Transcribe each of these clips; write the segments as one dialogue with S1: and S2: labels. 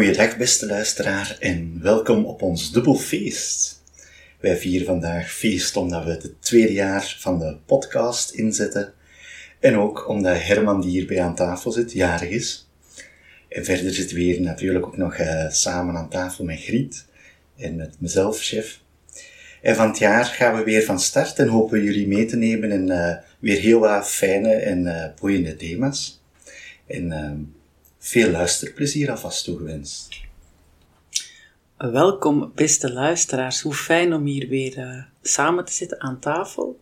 S1: Goeiedag beste luisteraar en welkom op ons dubbelfeest. Wij vieren vandaag feest omdat we het tweede jaar van de podcast inzetten en ook omdat Herman die hierbij aan tafel zit, jarig is. En verder zitten we hier natuurlijk ook nog uh, samen aan tafel met Griet en met mezelf, chef. En van het jaar gaan we weer van start en hopen jullie mee te nemen in uh, weer heel wat fijne en uh, boeiende thema's. En ehm, veel luisterplezier alvast toegewenst.
S2: Welkom, beste luisteraars. Hoe fijn om hier weer uh, samen te zitten aan tafel.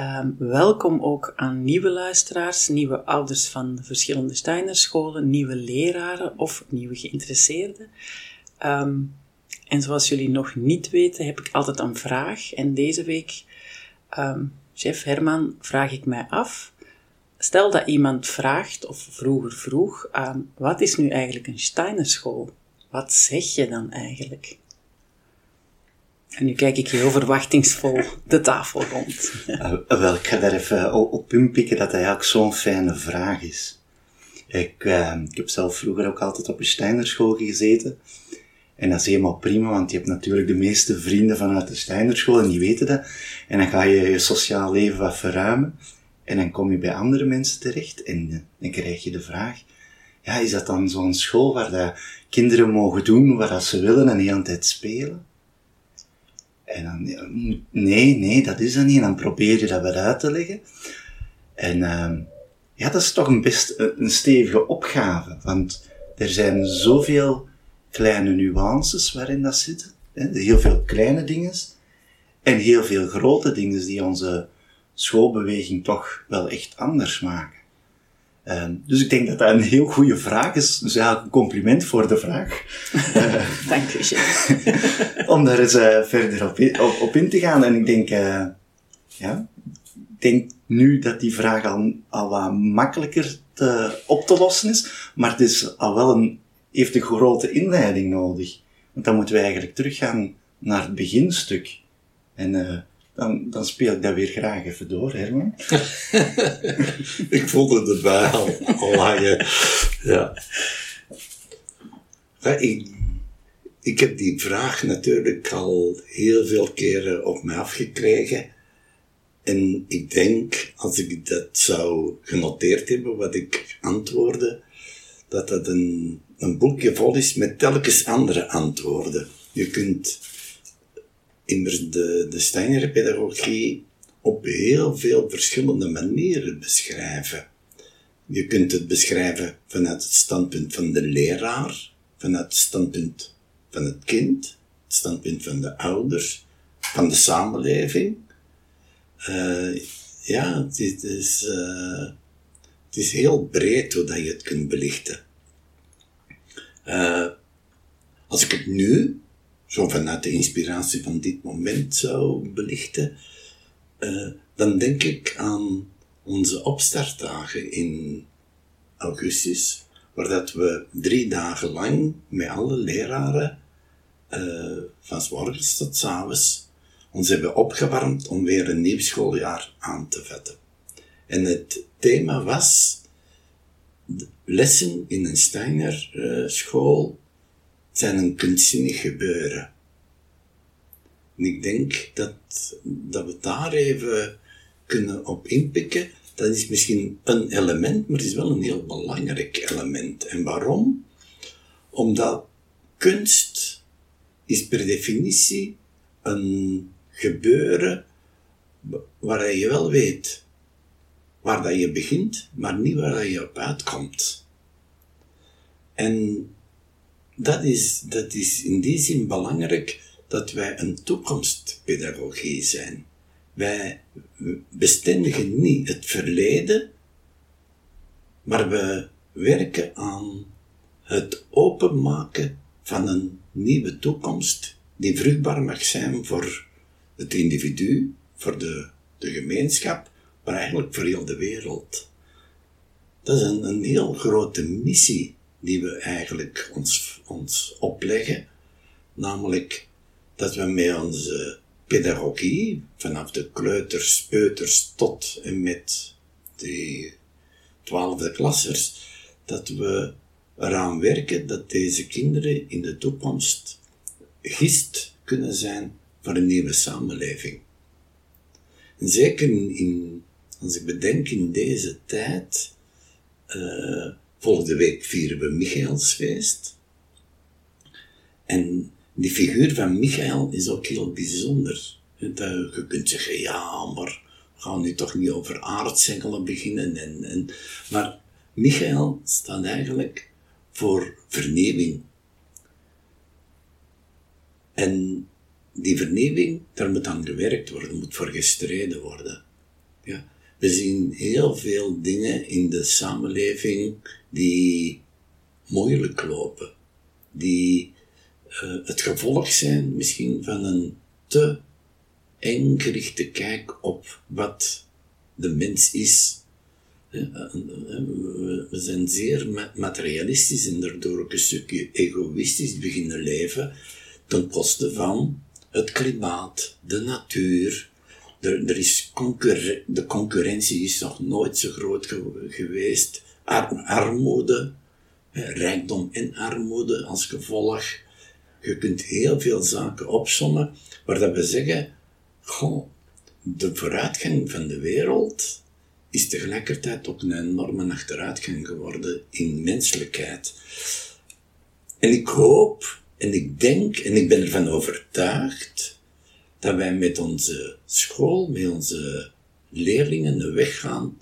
S2: Um, welkom ook aan nieuwe luisteraars, nieuwe ouders van verschillende Steinerscholen, nieuwe leraren of nieuwe geïnteresseerden. Um, en zoals jullie nog niet weten, heb ik altijd een vraag. En deze week, um, chef Herman, vraag ik mij af Stel dat iemand vraagt, of vroeger vroeg, aan wat is nu eigenlijk een Steinerschool? Wat zeg je dan eigenlijk? En nu kijk ik heel verwachtingsvol de tafel rond.
S1: Uh, wel, ik ga daar even op inpikken dat dat eigenlijk zo'n fijne vraag is. Ik, uh, ik heb zelf vroeger ook altijd op een Steinerschool gezeten. En dat is helemaal prima, want je hebt natuurlijk de meeste vrienden vanuit de Steinerschool en die weten dat. En dan ga je je sociaal leven wat verruimen. En dan kom je bij andere mensen terecht en eh, dan krijg je de vraag, ja, is dat dan zo'n school waar dat kinderen mogen doen wat ze willen en de hele tijd spelen? En dan, nee, nee, dat is dat niet. En dan probeer je dat weer uit te leggen. En uh, ja, dat is toch een best een stevige opgave, want er zijn zoveel kleine nuances waarin dat zit. Heel veel kleine dingen en heel veel grote dingen die onze schoolbeweging toch wel echt anders maken? Uh, dus ik denk dat dat een heel goede vraag is. Dus eigenlijk een compliment voor de vraag.
S2: Dank je,
S1: Om daar eens uh, verder op in, op, op in, te gaan. En ik denk, uh, ja, ik denk nu dat die vraag al, al wat makkelijker te, op te lossen is. Maar het is al wel een, heeft een grote inleiding nodig. Want dan moeten we eigenlijk teruggaan naar het beginstuk. En dan, dan speel ik dat weer graag even door, Herman.
S3: ik voelde erbij al, al hangen. Ja. ja ik, ik heb die vraag natuurlijk al heel veel keren op me afgekregen. En ik denk, als ik dat zou genoteerd hebben, wat ik antwoordde, dat dat een, een boekje vol is met telkens andere antwoorden. Je kunt immers de, de Steinere pedagogie op heel veel verschillende manieren beschrijven. Je kunt het beschrijven vanuit het standpunt van de leraar, vanuit het standpunt van het kind, het standpunt van de ouders, van de samenleving. Uh, ja, het is, uh, het is heel breed hoe dat je het kunt belichten. Uh, als ik het nu zo vanuit de inspiratie van dit moment zou belichten, uh, dan denk ik aan onze opstartdagen in augustus, waar dat we drie dagen lang met alle leraren, uh, van morgens tot s avonds, ons hebben opgewarmd om weer een nieuw schooljaar aan te vetten. En het thema was lessen in een Steiner uh, school zijn een kunstzinnig gebeuren. En ik denk dat, dat we daar even kunnen op inpikken. Dat is misschien een element, maar het is wel een heel belangrijk element. En waarom? Omdat kunst is per definitie een gebeuren waar je wel weet waar dat je begint, maar niet waar je op uitkomt. En dat is, dat is in die zin belangrijk dat wij een toekomstpedagogie zijn. Wij bestendigen niet het verleden, maar we werken aan het openmaken van een nieuwe toekomst die vruchtbaar mag zijn voor het individu, voor de, de gemeenschap, maar eigenlijk voor heel de wereld. Dat is een, een heel grote missie die we eigenlijk ons, ons opleggen. Namelijk dat we met onze pedagogie, vanaf de kleuters, peuters tot en met de twaalfde klassers, dat we eraan werken dat deze kinderen in de toekomst gist kunnen zijn voor een nieuwe samenleving. En zeker in, als ik bedenk in deze tijd, uh, volgende week vieren we Michaelsfeest. En die figuur van Michael is ook heel bijzonder. Je kunt zeggen, ja, maar we gaan nu toch niet over aardsengelen beginnen. En, en, maar Michael staat eigenlijk voor vernieuwing. En die vernieuwing, daar moet aan gewerkt worden, moet voor gestreden worden. Ja. We zien heel veel dingen in de samenleving die moeilijk lopen, die uh, het gevolg zijn misschien van een te eng gerichte kijk op wat de mens is. We zijn zeer materialistisch en daardoor ook een stukje egoïstisch beginnen leven ten koste van het klimaat, de natuur. Er, er is de concurrentie is nog nooit zo groot geweest. armoede, rijkdom en armoede als gevolg. Je kunt heel veel zaken opsommen waar dat we zeggen, de vooruitgang van de wereld is tegelijkertijd ook een enorme achteruitgang geworden in menselijkheid. En ik hoop en ik denk en ik ben ervan overtuigd dat wij met onze school, met onze leerlingen een weg gaan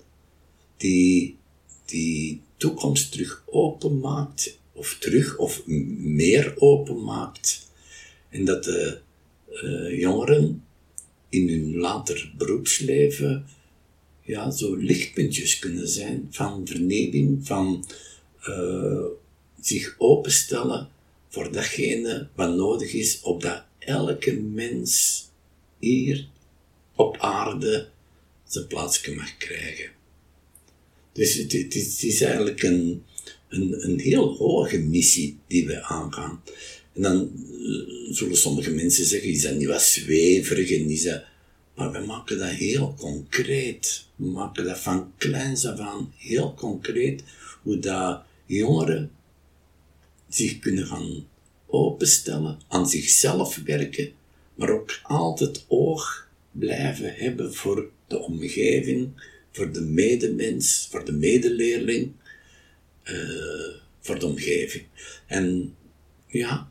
S3: die die toekomst terug openmaakt, of terug of meer openmaakt. En dat de uh, jongeren in hun later beroepsleven ja, zo lichtpuntjes kunnen zijn van vernieuwing, van uh, zich openstellen voor datgene wat nodig is, opdat elke mens hier op aarde zijn plaatsje mag krijgen. Dus het, het, is, eigenlijk een, een, een heel hoge missie die we aangaan. En dan eh, zullen sommige mensen zeggen, is dat niet wat zweverig is dat... Maar we maken dat heel concreet. We maken dat van kleins af aan heel concreet, hoe dat jongeren zich kunnen gaan openstellen, aan zichzelf werken, maar ook altijd oog blijven hebben voor de omgeving, voor de medemens, voor de medeleerling, uh, voor de omgeving. En ja,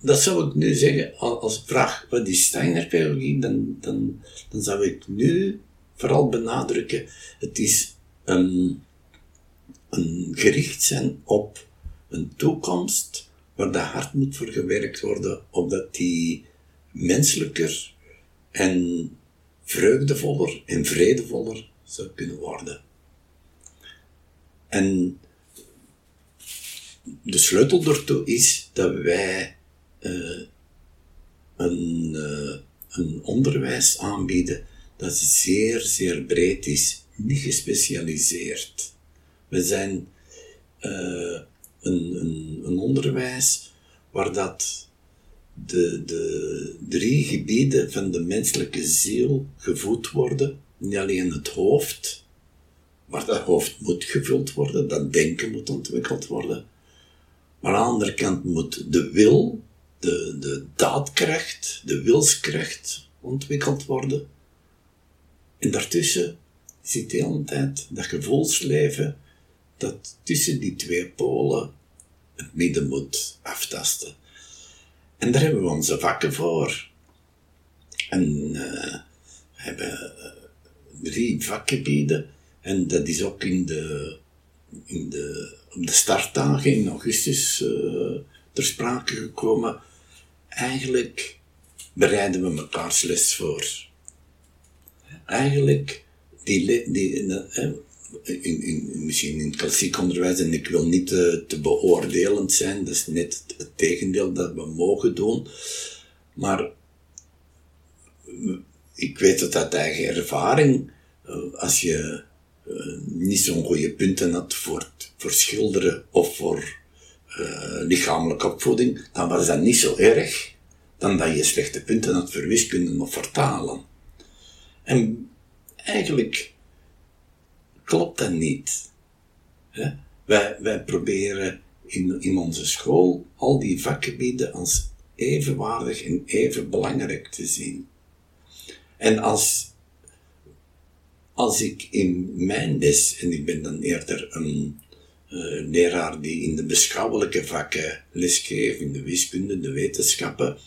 S3: dat zou ik nu zeggen als vraag, wat is Steiner-pedagogie? Dan, dan, dan zou ik nu vooral benadrukken, het is een, een gericht zijn op een toekomst waar de hard moet voor gewerkt worden, opdat die menselijker en vreugdevoller en vredevoller zou kunnen worden. En de sleutel daartoe is dat wij uh, een, uh, een onderwijs aanbieden dat zeer, zeer breed is, niet gespecialiseerd. We zijn uh, een, een, een onderwijs waar dat de, de drie gebieden van de menselijke ziel gevoed worden. Niet alleen het hoofd, waar dat hoofd moet gevuld worden, dat denken moet ontwikkeld worden. Maar aan de andere kant moet de wil, de, de daadkracht, de wilskracht ontwikkeld worden. En daartussen zit de hele tijd dat gevoelsleven dat tussen die twee polen het midden moet aftasten. En daar hebben we onze vakken voor. En uh, we hebben uh, drie vakgebieden. En dat is ook in de, in de, op de startdagen in augustus uh, ter sprake gekomen. Eigenlijk bereiden we mekaars les voor. Eigenlijk, die, die, in, in, misschien in klassiek onderwijs, en ik wil niet te, te beoordelend zijn, dat is net het tegendeel dat we mogen doen, maar ik weet het uit eigen ervaring, eh, als je uh, niet zo'n goede punten had voor, voor schilderen of voor uh, lichamelijke opvoeding, dan was dat niet zo erg dan dat je slechte punten had voor wiskunde of vertalen. En eigenlijk klopt dat niet. wij, wij proberen in, in onze school al die vakgebieden als evenwaardig en even belangrijk te zien. En als, als ik in mijn les, en ik ben dan eerder een uh, leraar die in de beschouwelijke vakken lesgeeft, in de wiskunde, de wetenschappen,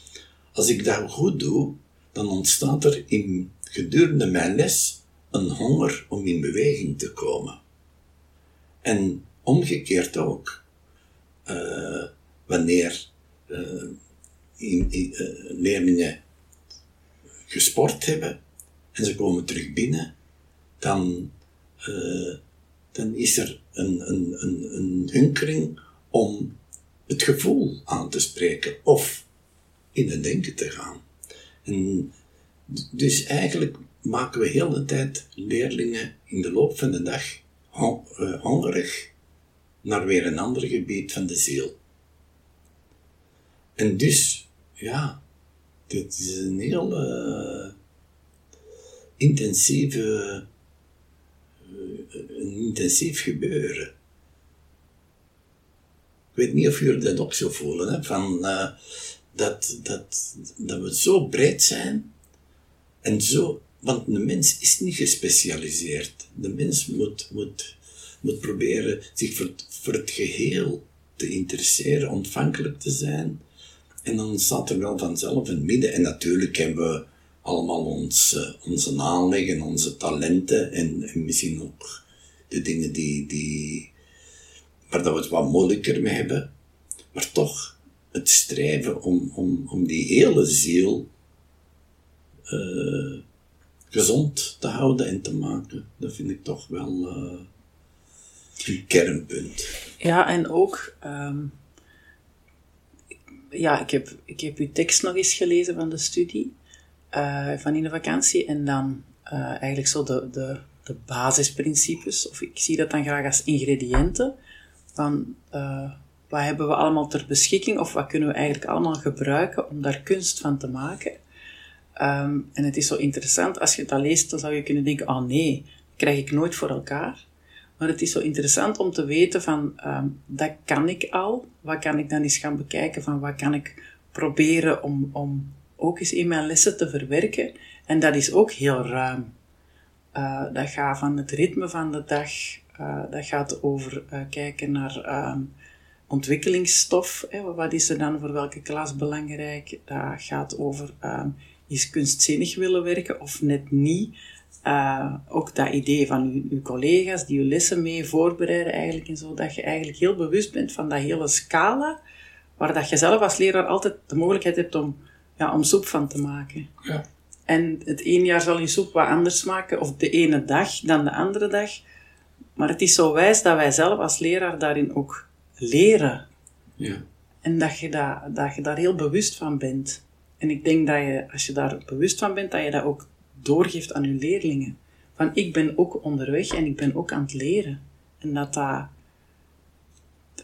S3: als ik dat goed doe, dan ontstaat er in gedurende mijn les een honger om in beweging te komen. En omgekeerd ook. Uh, wanneer in, uh, leerlingen gesport hebben en ze komen terug binnen, dan, dan is er een, een, een, een hunkering om het gevoel aan te spreken of in het denken te gaan. En dus eigenlijk maken we heel de tijd leerlingen in de loop van de dag hongerig naar weer een ander gebied van de ziel. En dus, ja, dit is een heel uh, intensieve, uh, een intensief gebeuren. Ik weet niet of jullie dat ook zo voelen, hè, van, dat, dat, dat we zo breed zijn en zo, want de mens is niet gespecialiseerd. De mens moet, moet moet proberen zich voor het, voor het geheel te interesseren, ontvankelijk te zijn. En dan staat er wel vanzelf een midden. En natuurlijk hebben we allemaal ons, onze aanleg en onze talenten en, en, misschien ook de dingen die, die, waar we het wat moeilijker mee hebben. Maar toch het streven om, om, om die hele ziel uh, gezond te houden en te maken, dat vind ik toch wel... Uh, een kernpunt.
S2: Ja, en ook, um, ja, ik heb, ik heb uw tekst nog eens gelezen van de studie, uh, van in de vakantie, en dan uh, eigenlijk zo de, de, de basisprincipes, of ik zie dat dan graag als ingrediënten, van wat hebben we allemaal ter beschikking, of wat kunnen we eigenlijk allemaal gebruiken om daar kunst van te maken. Um, en het is zo interessant, als je dat leest, dan zou je kunnen denken, oh nee, krijg ik nooit voor elkaar. Maar het is zo interessant om te weten van, um, dat kan ik al. Wat kan ik dan eens gaan bekijken van, wat kan ik proberen om, om ook eens in mijn lessen te verwerken. En dat is ook heel ruim. Uh, dat gaat van het ritme van de dag, uh, dat gaat over uh, kijken naar um, ontwikkelingsstof. Hè, wat is er dan voor welke klas belangrijk? Dat gaat over is kunstzinnig willen werken of net niet. Uh, ook dat idee van uw, uw, collega's die uw lessen mee voorbereiden eigenlijk en zo, dat je eigenlijk heel bewust bent van dat hele scala, waar dat je zelf als leraar altijd de mogelijkheid hebt om, ja, om soep van te maken.
S3: Ja.
S2: En het ene jaar zal je soep wat anders smaken, of de ene dag dan de andere dag. Maar het is zo wijs dat wij zelf als leraar daarin ook leren.
S3: Ja.
S2: En dat je, dat, dat je daar heel bewust van bent. En ik denk dat je, als je daar bewust van bent, dat je dat ook doorgeeft aan uw leerlingen. Van ik ben ook onderweg en ik ben ook aan het leren. En dat dat,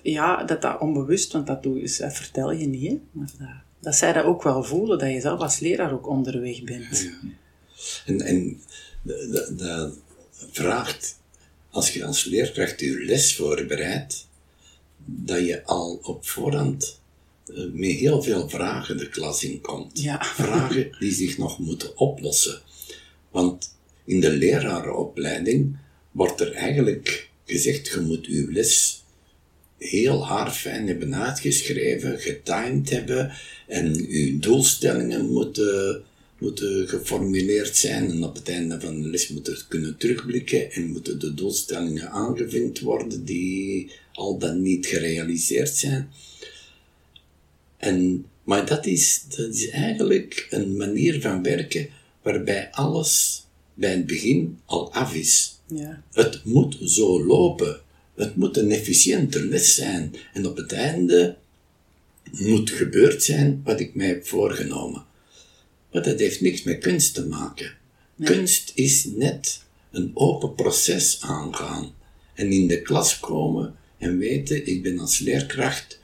S2: ja, dat dat onbewust, want dat, doe, vertel je niet, hè? maar dat, dat zij dat ook wel voelen, dat je zelf als leraar ook onderweg bent.
S3: En, en dat vraagt, als je als leerkracht je les voorbereidt, dat je al op voorhand met heel veel vragen de klas in komt.
S2: Ja.
S3: Vragen die zich nog moeten oplossen. Want in de lerarenopleiding wordt er eigenlijk gezegd, je moet uw les heel haarfijn hebben uitgeschreven, getimed hebben en uw doelstellingen moeten, moeten geformuleerd zijn en op het einde van de les moeten kunnen terugblikken en moeten de doelstellingen aangevuld worden die al dan niet gerealiseerd zijn. En, maar dat is, dat is eigenlijk een manier van werken waarbij alles bij het begin al af is.
S2: Ja.
S3: Het moet zo lopen. Het moet een efficiënte les zijn. En op het einde moet gebeurd zijn wat ik mij heb voorgenomen. Maar dat heeft niks met kunst te maken. Kunst is net een open proces aangaan. En in de klas komen en weten, ik ben als leerkracht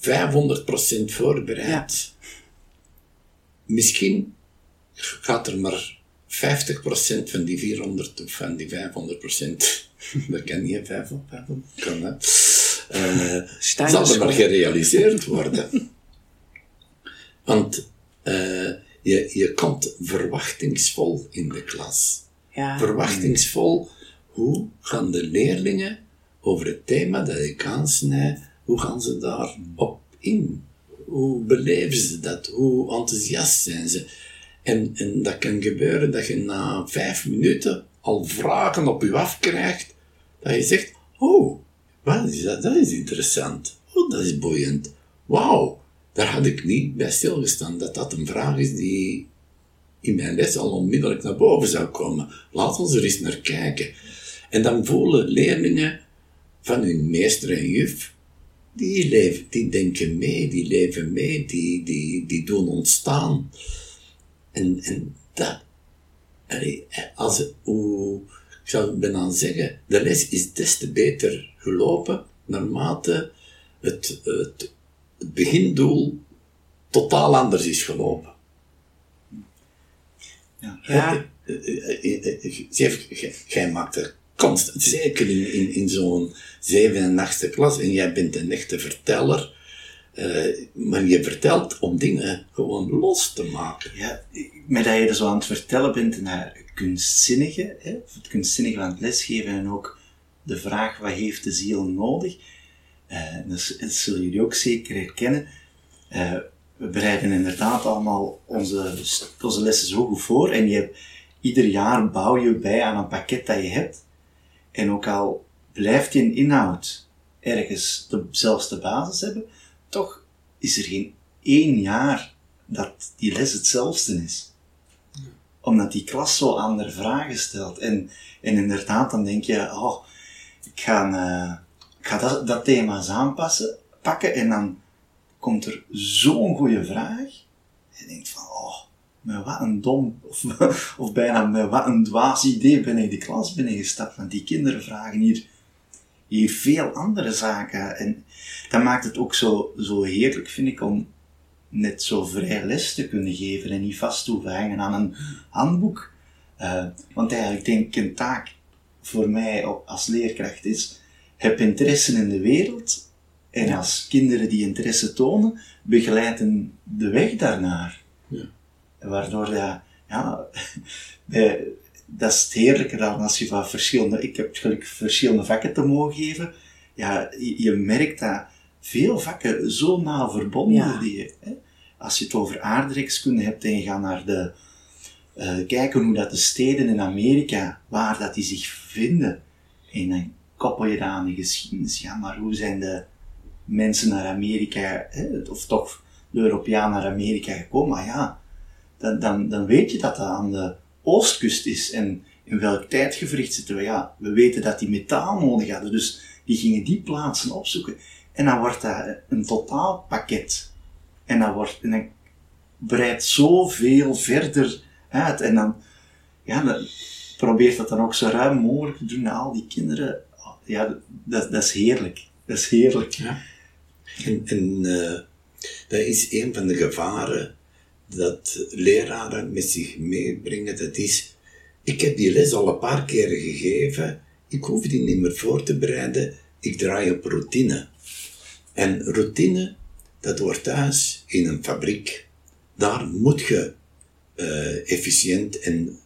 S3: 500% voorbereid. Misschien gaat er maar 50% van die 400 of van die 500% Dat kan niet, vijf op vijf op. Kan, hè. Uh, zal er maar gerealiseerd worden. Want eh, je, je komt verwachtingsvol in de klas.
S2: Ja,
S3: Verwachtingsvol, hoe gaan de leerlingen over het thema dat ik aansnijd, hoe gaan ze daarop in? Hoe beleven ze dat? Hoe enthousiast zijn ze? En, en dat kan gebeuren dat je na vijf minuten al vragen op je afkrijgt, dat je zegt, oh, wat is dat? Dat is interessant. Oh, dat is boeiend. Wauw, daar had ik niet bij stilgestaan, dat dat een vraag is die in mijn les al onmiddellijk naar boven zou komen. Laat ons er eens naar kijken. En dan voelen leerlingen van hun meester en juf, die, leven, die denken mee, die leven mee, die, die, die doen ontstaan. En, en dat, allee, als, hoe, ik zou bijna zeggen, de les is des te beter gelopen naarmate het, het, het begindoel totaal anders is gelopen.
S2: ja,
S3: jij- jij maakt er constant, zeker in, in, in zo'n zeven en klas, en jij bent een echte verteller, eh, maar je vertelt om dingen gewoon los te maken.
S1: Ja, met dat je er zo aan het vertellen bent naar kunstzinnige, hè, het kunstzinnige van het lesgeven en ook de vraag wat heeft de ziel nodig, dat, z- dat zullen jullie ook zeker herkennen. Eh, we bereiden inderdaad allemaal onze, onze lessen zo goed voor en je hebt, ieder jaar bouw je bij aan een pakket dat je hebt. En ook al blijft je inhoud ergens de, zelfs de basis hebben, toch is er geen één jaar dat die les hetzelfde is. Omdat die klas zo andere vragen stelt. En, en inderdaad, dan denk je, oh, ik ga, eh, ik ga dat, dat thema eens aanpassen, pakken en dan komt er zo'n goede vraag. En je denkt van, oh, met wat een dom, of, of bijna met wat een dwaas idee ben ik de klas binnengestapt. Want die kinderen vragen hier, hier veel andere zaken. En dat maakt het ook zo, zo heerlijk, vind ik, om net zo vrij les te kunnen geven en niet vast te hoeven hangen aan een handboek. Eh, want eigenlijk denk ik een taak voor mij als leerkracht is, heb interesse in de wereld en als kinderen die interesse tonen, begeleiden de weg daarnaar. Waardoor dat, ja, bij- dat is het heerlijke dan als je van verschillende, ik heb het geluk verschillende vakken te mogen geven, ja, je, je merkt dat veel vakken zo nauw verbonden
S2: Ja.
S1: die, hè? Als je het over aardrijkskunde hebt en je gaat naar de, eh, kijken hoe dat de steden in Amerika, waar dat die zich vinden, en dan koppel je dat aan de geschiedenis. Ja, maar hoe zijn de mensen naar Amerika, hè, of toch de Europeanen naar Amerika gekomen? Maar ja, dan, dan, dan weet je dat dat aan de oostkust is. En in welk tijdgevricht zitten we? Ja, we weten dat die metaal nodig hadden, dus die gingen die plaatsen opzoeken. En dan wordt dat een totaalpakket. En dan, wordt, en dan breidt zoveel verder uit. En dan, ja, dan probeert dat dan ook zo ruim mogelijk te doen naar al die kinderen. Ja, dat, dat is heerlijk. Dat is heerlijk.
S3: Ja. En, en eh, dat is een van de gevaren dat leraren met zich meebrengen. Dat is, ik heb die les al een paar keren gegeven, ik hoef die niet meer voor te bereiden, ik draai op routine. En routine, dat wordt thuis in een fabriek. Daar moet je eh, efficiënt en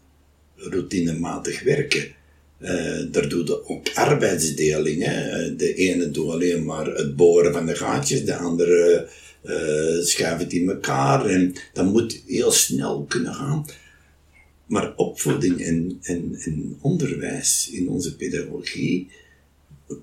S3: routinematig werken. Eh, daar doe je ook arbeidsdeling. Hè. Eh, De ene doet alleen maar het boren van de gaatjes, de andere eh schuift het in elkaar. En dat moet heel snel kunnen gaan. Maar opvoeding en, en, en onderwijs in onze pedagogie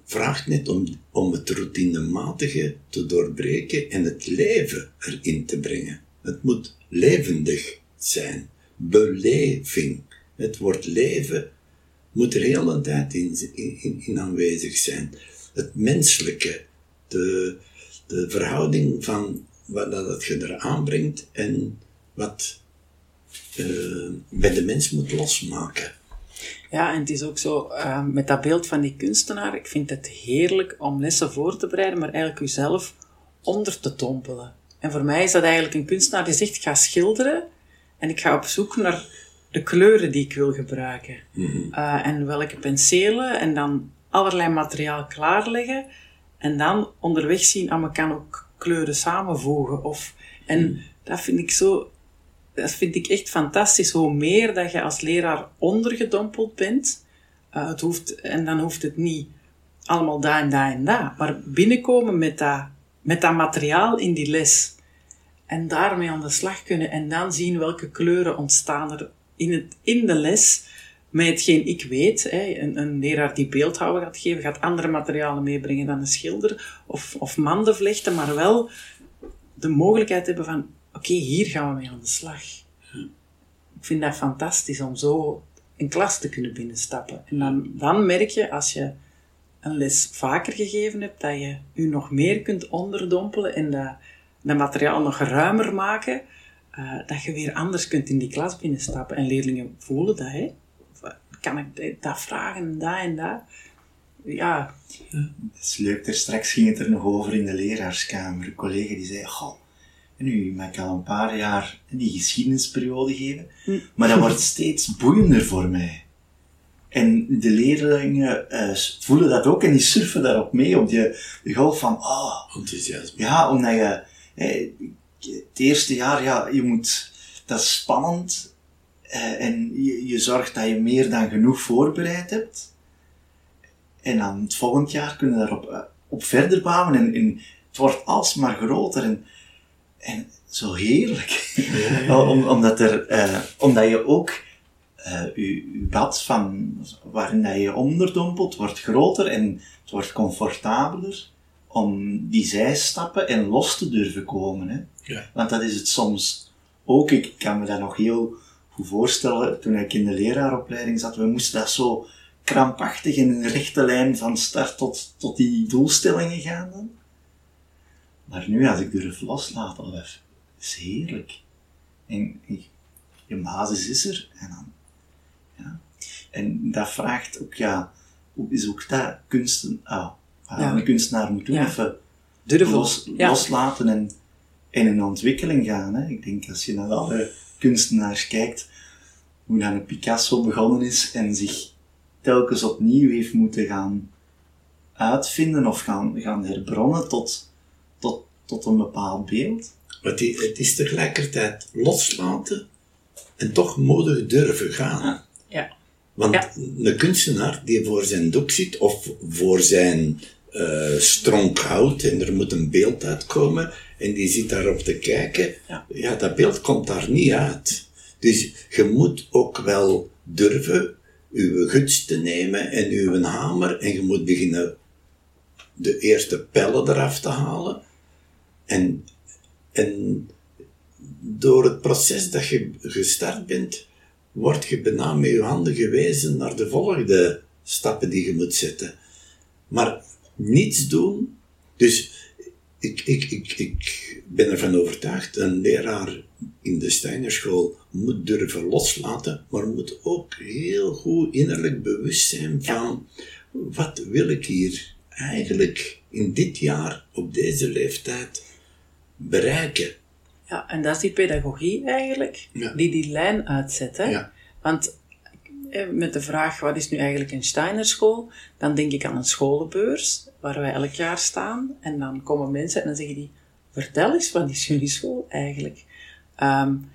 S3: vraagt net om, om het routinematige te doorbreken en het leven erin te brengen. Het moet levendig zijn. Beleving. Het woord leven moet er heel een tijd in, in, in aanwezig zijn. Het menselijke, de, de verhouding van wat dat je eraan brengt en wat eh, bij de mens moet losmaken.
S2: Ja, en het is ook zo, eh, met dat beeld van die kunstenaar, ik vind het heerlijk om lessen voor te bereiden, maar eigenlijk jezelf onder te dompelen. En voor mij is dat eigenlijk een kunstenaar die zegt, ik ga schilderen en ik ga op zoek naar de kleuren die ik wil gebruiken. Uh, en welke penselen. En dan allerlei materiaal klaarleggen. En dan onderweg zien, ah, maar kan ook kleuren samenvoegen. Of, en mm. dat vind ik zo... Dat vind ik echt fantastisch. Hoe meer dat je als leraar ondergedompeld bent, uh, het hoeft, en dan hoeft het niet allemaal daar en daar en daar, maar binnenkomen met dat, met dat materiaal in die les en daarmee aan de slag kunnen en dan zien welke kleuren ontstaan er in, het, in de les met hetgeen ik weet. Een, een leraar die beeldhouwer gaat geven, gaat andere materialen meebrengen dan een schilder of, of manden vlechten, maar wel de mogelijkheid hebben van oké, hier gaan we mee aan de slag. Ik vind dat fantastisch om zo een klas te kunnen binnenstappen. En dan, dan merk je, als je een les vaker gegeven hebt, dat je je nog meer kunt onderdompelen en dat, dat materiaal nog ruimer maken, uh, dat je weer anders kunt in die klas binnenstappen. En leerlingen voelen dat, hè. Kan ik dat vragen en dat en dat? Ja.
S1: Dat is leuk. Er straks ging het er nog over in de leraarskamer. Een collega die zei, goh, nu mag ik al een paar jaar die geschiedenisperiode geven, hm. maar dat wordt steeds boeiender voor mij. En de leerlingen uh, voelen dat ook en die surfen daarop mee, op die, de golf van, oh,
S3: enthousiasme.
S1: Ja, omdat je, het eerste jaar, ja, je moet, dat is spannend, uh, en je, je zorgt dat je meer dan genoeg voorbereid hebt. En dan het volgend jaar kunnen we daarop uh, op verder bouwen en, en het wordt alsmaar groter. En en zo heerlijk. Om, omdat, er, uh, omdat je ook je, bad van, waarin dat je onderdompelt wordt groter en het wordt comfortabeler om die zijstappen en los te durven komen. Hè? Ja. Want dat is het soms ook. Ik kan me dat nog heel voorstellen toen ik in de leraaropleiding zat. We moesten dat zo krampachtig in een rechte lijn van start tot, tot die doelstellingen gaan. Dan. Maar nu, als ik durf loslaten, dat is heerlijk. En je basis is er, en dan, ja. En dat vraagt ook, ja, hoe is ook dat kunsten, ah, ja. een kunstenaar moet doen, ja. even los, loslaten en in een ontwikkeling gaan. Hè. Ik denk, als je naar alle kunstenaars kijkt, hoe dan een Picasso begonnen is en zich telkens opnieuw heeft moeten gaan uitvinden of gaan, gaan herbronnen tot tot, tot een bepaald beeld.
S3: Maar die, het is tegelijkertijd loslaten en toch moedig durven gaan.
S2: Ja.
S3: Want een kunstenaar die voor zijn doek zit of voor zijn uh, stronk hout en er moet een beeld uitkomen en die zit daarop te kijken, ja. ja, dat beeld komt daar niet uit. Dus je moet ook wel durven uw guts te nemen en uw hamer en je moet beginnen de eerste pellen eraf te halen en, en door het proces dat je gestart bent, word je bijna met je handen gewezen naar de volgende stappen die je moet zetten. Maar niets doen. Dus ik, ik, ik, ik ben ervan overtuigd, een leraar in de Steinerschool moet durven loslaten, maar moet ook heel goed innerlijk bewust zijn van wat wil ik hier eigenlijk in dit jaar op deze leeftijd bereiken.
S2: Ja, en dat is die pedagogie eigenlijk, die die lijn uitzet. Hè? Ja. Want eh, met de vraag, wat is nu eigenlijk een Steinerschool? Dan denk ik aan een scholenbeurs, waar wij elk jaar staan. En dan komen mensen en dan zeggen die, vertel eens, wat is jullie school eigenlijk? Um,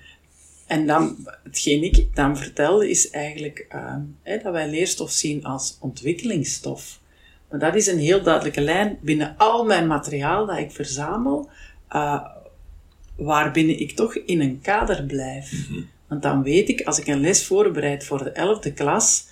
S2: en dan, hetgeen ik dan vertel, is eigenlijk um, dat wij leerstof zien als ontwikkelingsstof. Maar dat is een heel duidelijke lijn binnen al mijn materiaal dat ik verzamel uh, waarbinnen ik toch in een kader blijf. Mhm. Want dan weet ik, als ik een les voorbereid voor de 11e klas,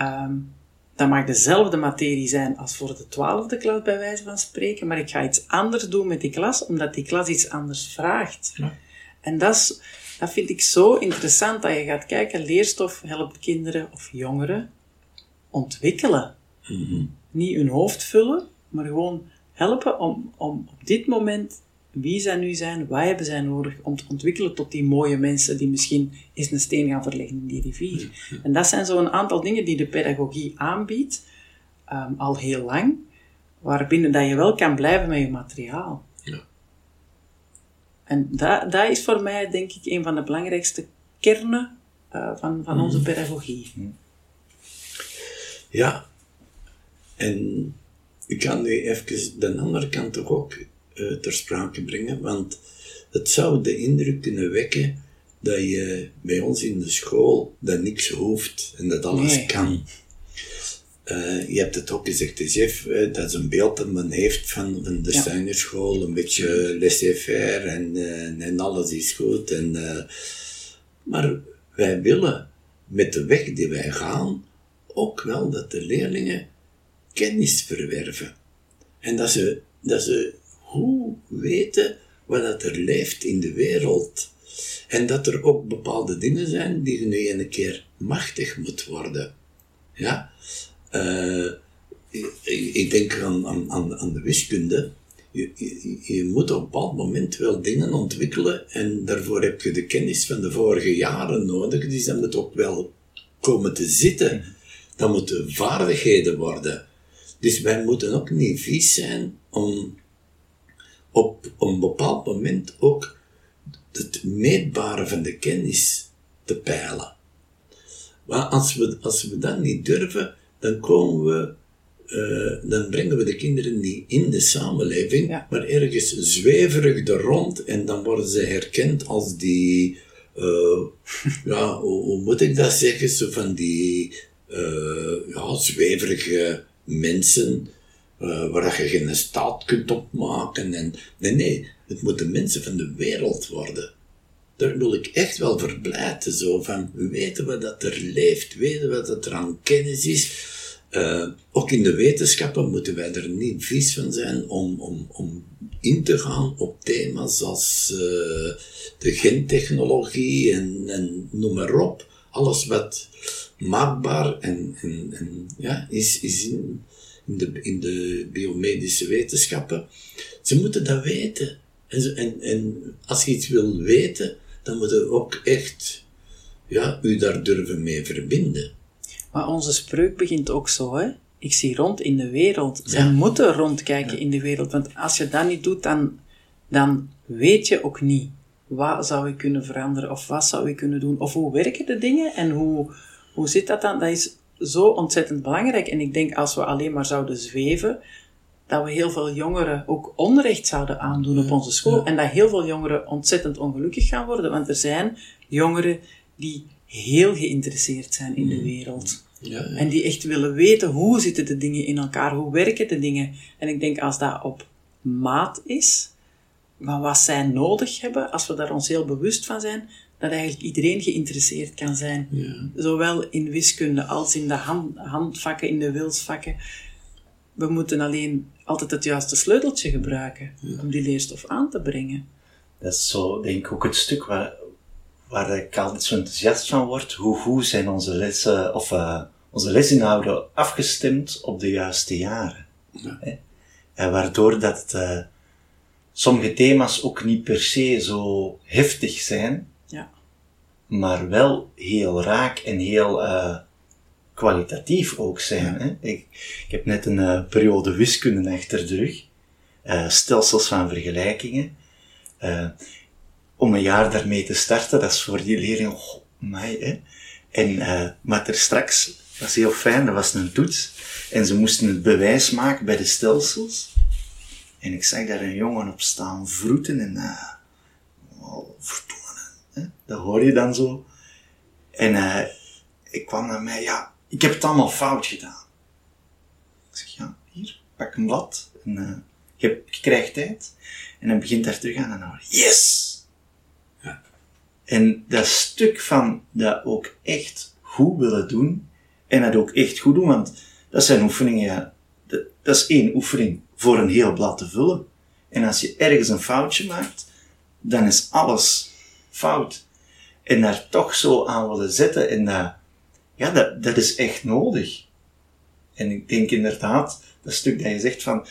S2: um, dan mag dezelfde materie zijn als voor de 12e klas, bij wijze van spreken, maar ik ga iets anders doen met die klas, omdat die klas iets anders vraagt. Ja. En dat, is, dat vind ik zo interessant, dat je gaat kijken, leerstof helpt kinderen of jongeren ontwikkelen. Mhm. Niet hun hoofd vullen, maar gewoon helpen om, om op dit moment wie zij nu zijn, wat hebben zij nodig om te ontwikkelen tot die mooie mensen die misschien eens een steen gaan verleggen in die rivier. En dat zijn zo'n aantal dingen die de pedagogie aanbiedt, ehm, al heel lang, waarbinnen dat je wel kan blijven met je materiaal. Ja. En dat, dat is voor mij, denk ik, een van de belangrijkste kernen eh, van, van onze pedagogie.
S3: Ja, en ik kan nu even de andere kant toch ook eh, ter sprake brengen, want het zou de indruk kunnen wekken dat je bij ons in de school dat niks hoeft en dat alles
S2: Nee.
S3: kan. Eh, je hebt het ook gezegd, de chef, eh, dat is een beeld dat men heeft van, van de
S2: Ja.
S3: Steinerschool, een beetje laissez-faire en, en alles is goed. En, maar wij willen met de weg die wij gaan ook wel dat de leerlingen kennis verwerven. En dat ze, dat ze hoe weten wat dat er leeft in de wereld. En dat er ook bepaalde dingen zijn die nu een keer machtig moet worden. Ja? Eh, ik, denk aan, aan, aan, de wiskunde. Je, je, je moet op een bepaald moment wel dingen ontwikkelen en daarvoor heb je de kennis van de vorige jaren nodig. Dus dat moet ook wel komen te zitten. Dat moeten vaardigheden worden. Dus wij moeten ook niet vies zijn om op een bepaald moment ook het meetbare van de kennis te peilen. Maar als we, als we dat niet durven, dan komen we, eh, dan brengen we de kinderen niet in de samenleving,
S2: Ja.
S3: maar ergens zweverig er rond en dan worden ze herkend als die, eh, ja, hoe, hoe moet ik dat zeggen, zo van die, eh, ja, zweverige mensen, eh, waar je geen staat kunt opmaken. En, nee, nee, het moeten mensen van de wereld worden. Daar wil ik echt wel verblijten, zo van weten wat dat er leeft, weten wat dat er aan kennis is. Eh, ook in de wetenschappen moeten wij er niet vies van zijn om, om, om in te gaan op thema's als eh, de gentechnologie en, en noem maar op. Alles wat maakbaar en, en, en ja, is, is in, in, de, in de biomedische wetenschappen. Ze moeten dat weten. En, ze- en, en als je iets wil weten, dan moet je ook echt ja, u daar durven mee verbinden.
S2: Maar onze spreuk begint ook zo, hè. Ik zie rond in de wereld. Zij moeten rondkijken in de wereld, want als je dat niet doet, dan, dan weet je ook niet wat zou je kunnen veranderen, of wat zou je kunnen doen, of hoe werken de dingen en hoe, hoe zit dat dan? Dat is zo ontzettend belangrijk. En ik denk, als we alleen maar zouden zweven, dat we heel veel jongeren ook onrecht zouden aandoen op onze school. En dat heel veel jongeren ontzettend ongelukkig gaan worden, want er zijn jongeren die heel geïnteresseerd zijn in de wereld.
S3: Ja, ja.
S2: En die echt willen weten hoe zitten de dingen in elkaar, hoe werken de dingen. En ik denk als dat op maat is, van wat zij nodig hebben, als we daar ons heel bewust van zijn, dat eigenlijk iedereen geïnteresseerd kan zijn. Zowel in wiskunde als in de hand, handvakken, in de wilsvakken. We moeten alleen altijd het juiste sleuteltje gebruiken om die leerstof aan te brengen.
S1: Dat is zo, denk ik, ook het stuk waar, waar ik altijd zo enthousiast van word. Hoe goed zijn onze lessen, of eh, onze lesinhouden afgestemd op de juiste jaren. Hè? En waardoor dat eh, sommige thema's ook niet per se zo heftig zijn. Maar wel heel raak en heel eh, kwalitatief ook zijn. Hè? Ik, ik heb net een eh, periode wiskunde achter de rug, eh, stelsels van vergelijkingen. Eh, om een jaar daarmee te starten, dat is voor die leerlingen, oh, mij, hè. En, eh, maar er straks, dat was heel fijn, dat was een toets, en ze moesten het bewijs maken bij de stelsels. En ik zag daar een jongen op staan vroeten en, eh, oh, verdomme, hè. Dat hoor je dan zo. En, eh, ik kwam naar mij, ja, ik heb het allemaal fout gedaan. Ik zeg, ja, hier, pak een blad, en, eh, je, krijgt tijd. En dan begint daar terug aan en dan hoor je, yes! En dat stuk van dat ook echt goed willen doen, en dat ook echt goed doen, want dat zijn oefeningen, ja, dat, dat is één oefening voor een heel blad te vullen. En als je ergens een foutje maakt, dan is alles fout. En daar toch zo aan willen zetten, en dat, ja, dat, dat is echt nodig. En ik denk inderdaad, dat stuk dat je zegt van,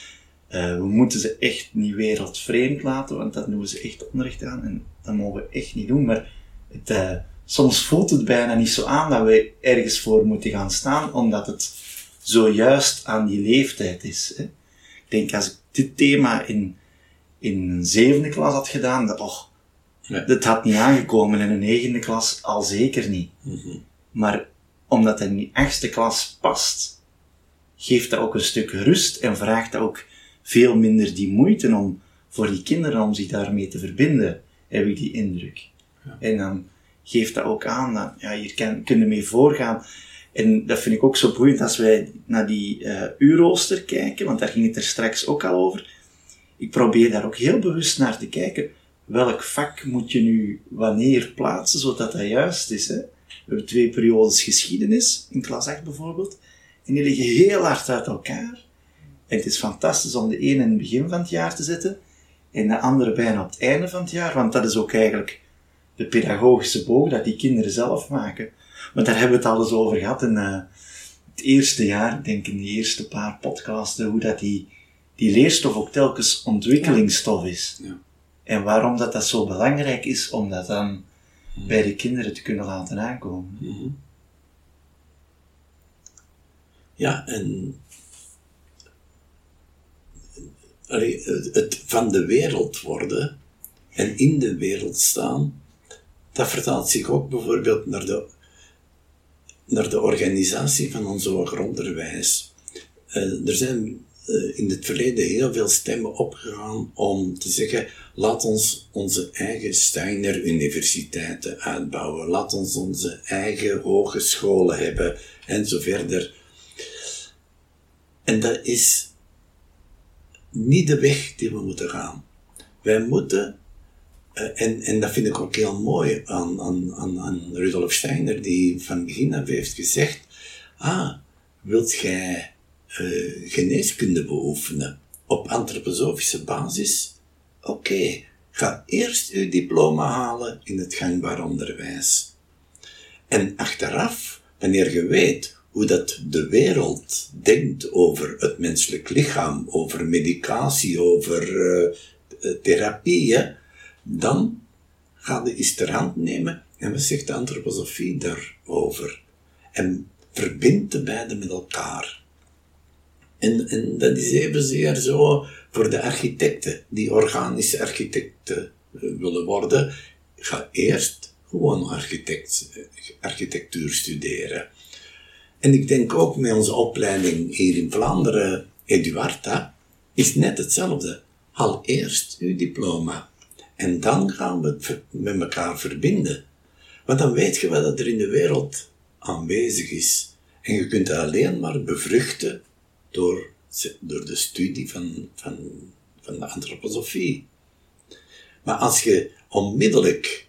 S1: eh, we moeten ze echt niet wereldvreemd laten, want dan doen ze echt onrecht aan. En dat mogen we echt niet doen. Maar het, eh, soms voelt het bijna niet zo aan dat we ergens voor moeten gaan staan, omdat het zojuist aan die leeftijd is. Hè. Ik denk, als ik dit thema in, in een zevende klas had gedaan, dat, och,
S3: Ja.
S1: Dat had niet aangekomen in een negende klas, al zeker niet. Maar omdat het in die achtste klas past, geeft dat ook een stuk rust en vraagt dat ook veel minder die moeite om voor die kinderen om zich daarmee te verbinden, heb ik die indruk. En dan geeft dat ook aan dat, ja, hier kan, kunnen mee voorgaan. En dat vind ik ook zo boeiend als wij naar die eh uurrooster kijken, want daar ging het er straks ook al over. Ik probeer daar ook heel bewust naar te kijken. Welk vak moet je nu wanneer plaatsen, zodat dat juist is. Hè? We hebben twee periodes geschiedenis, in klas 8 bijvoorbeeld. En die liggen heel hard uit elkaar. En het is fantastisch om de ene in het begin van het jaar te zetten en de andere bijna op het einde van het jaar, want dat is ook eigenlijk de pedagogische boog dat die kinderen zelf maken. Maar daar hebben we het al eens over gehad in eh, het eerste jaar, ik denk in de eerste paar podcasten, hoe dat die, die leerstof ook telkens ontwikkelingsstof is.
S3: Ja.
S1: En waarom dat, dat zo belangrijk is om dat dan bij de kinderen te kunnen laten aankomen.
S3: Mhm. Ja, en allee, het, van de wereld worden en in de wereld staan, dat vertaalt zich ook bijvoorbeeld naar de, naar de organisatie van ons hoger onderwijs. Eh, er zijn in het verleden heel veel stemmen opgegaan om te zeggen, laat ons onze eigen Steiner universiteiten uitbouwen, laat ons onze eigen hogescholen hebben en zo verder. En dat is niet de weg die we moeten gaan. Wij moeten, eh, en, en dat vind ik ook heel mooi aan, aan, aan, aan Rudolf Steiner, die van begin af heeft gezegd, ah, wilt jij eh, geneeskunde beoefenen op antroposofische basis? Oké, ga eerst uw diploma halen in het gangbaar onderwijs. En achteraf, wanneer je weet hoe dat de wereld denkt over het menselijk lichaam, over medicatie, over eh, eh, therapieën, dan ga je eens ter hand nemen en wat zegt de antroposofie daarover? En verbind de beide met elkaar. En, en dat is evenzeer zo voor de architecten, die organische architecten eh, willen worden. Ga eerst gewoon architect, eh, architectuur studeren. En ik denk ook met onze opleiding hier in Vlaanderen, Eduarda, is net hetzelfde. Haal eerst uw diploma. En dan gaan we het met elkaar verbinden. Want dan weet je wat er in de wereld aanwezig is. En je kunt alleen maar bevruchten door, door de studie van, van, van de antroposofie. Maar als je onmiddellijk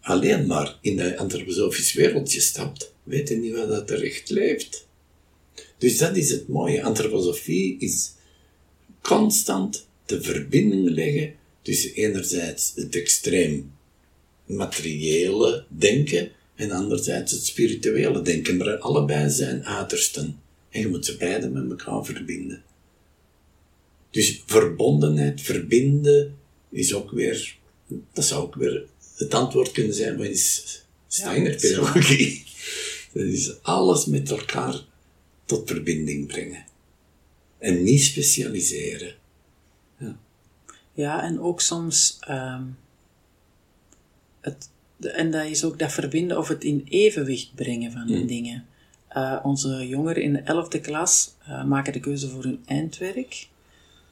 S3: alleen maar in dat antroposofisch wereldje stapt, weet je niet wat dat er echt leeft. Dus dat is het mooie. Antroposofie is constant de verbinding leggen tussen enerzijds het extreem materiële denken en anderzijds het spirituele denken. Maar allebei zijn uitersten. En je moet ze beide met elkaar verbinden. Dus verbondenheid, verbinden, is ook weer, dat zou ook weer het antwoord kunnen zijn, is Steiner-pedagogie? Dat is alles met elkaar tot verbinding brengen. En niet specialiseren.
S2: Ja, en ook soms, ehm, het, en dat is ook dat verbinden of het in evenwicht brengen van die dingen. Eh, onze jongeren in de 11e klas eh, maken de keuze voor hun eindwerk.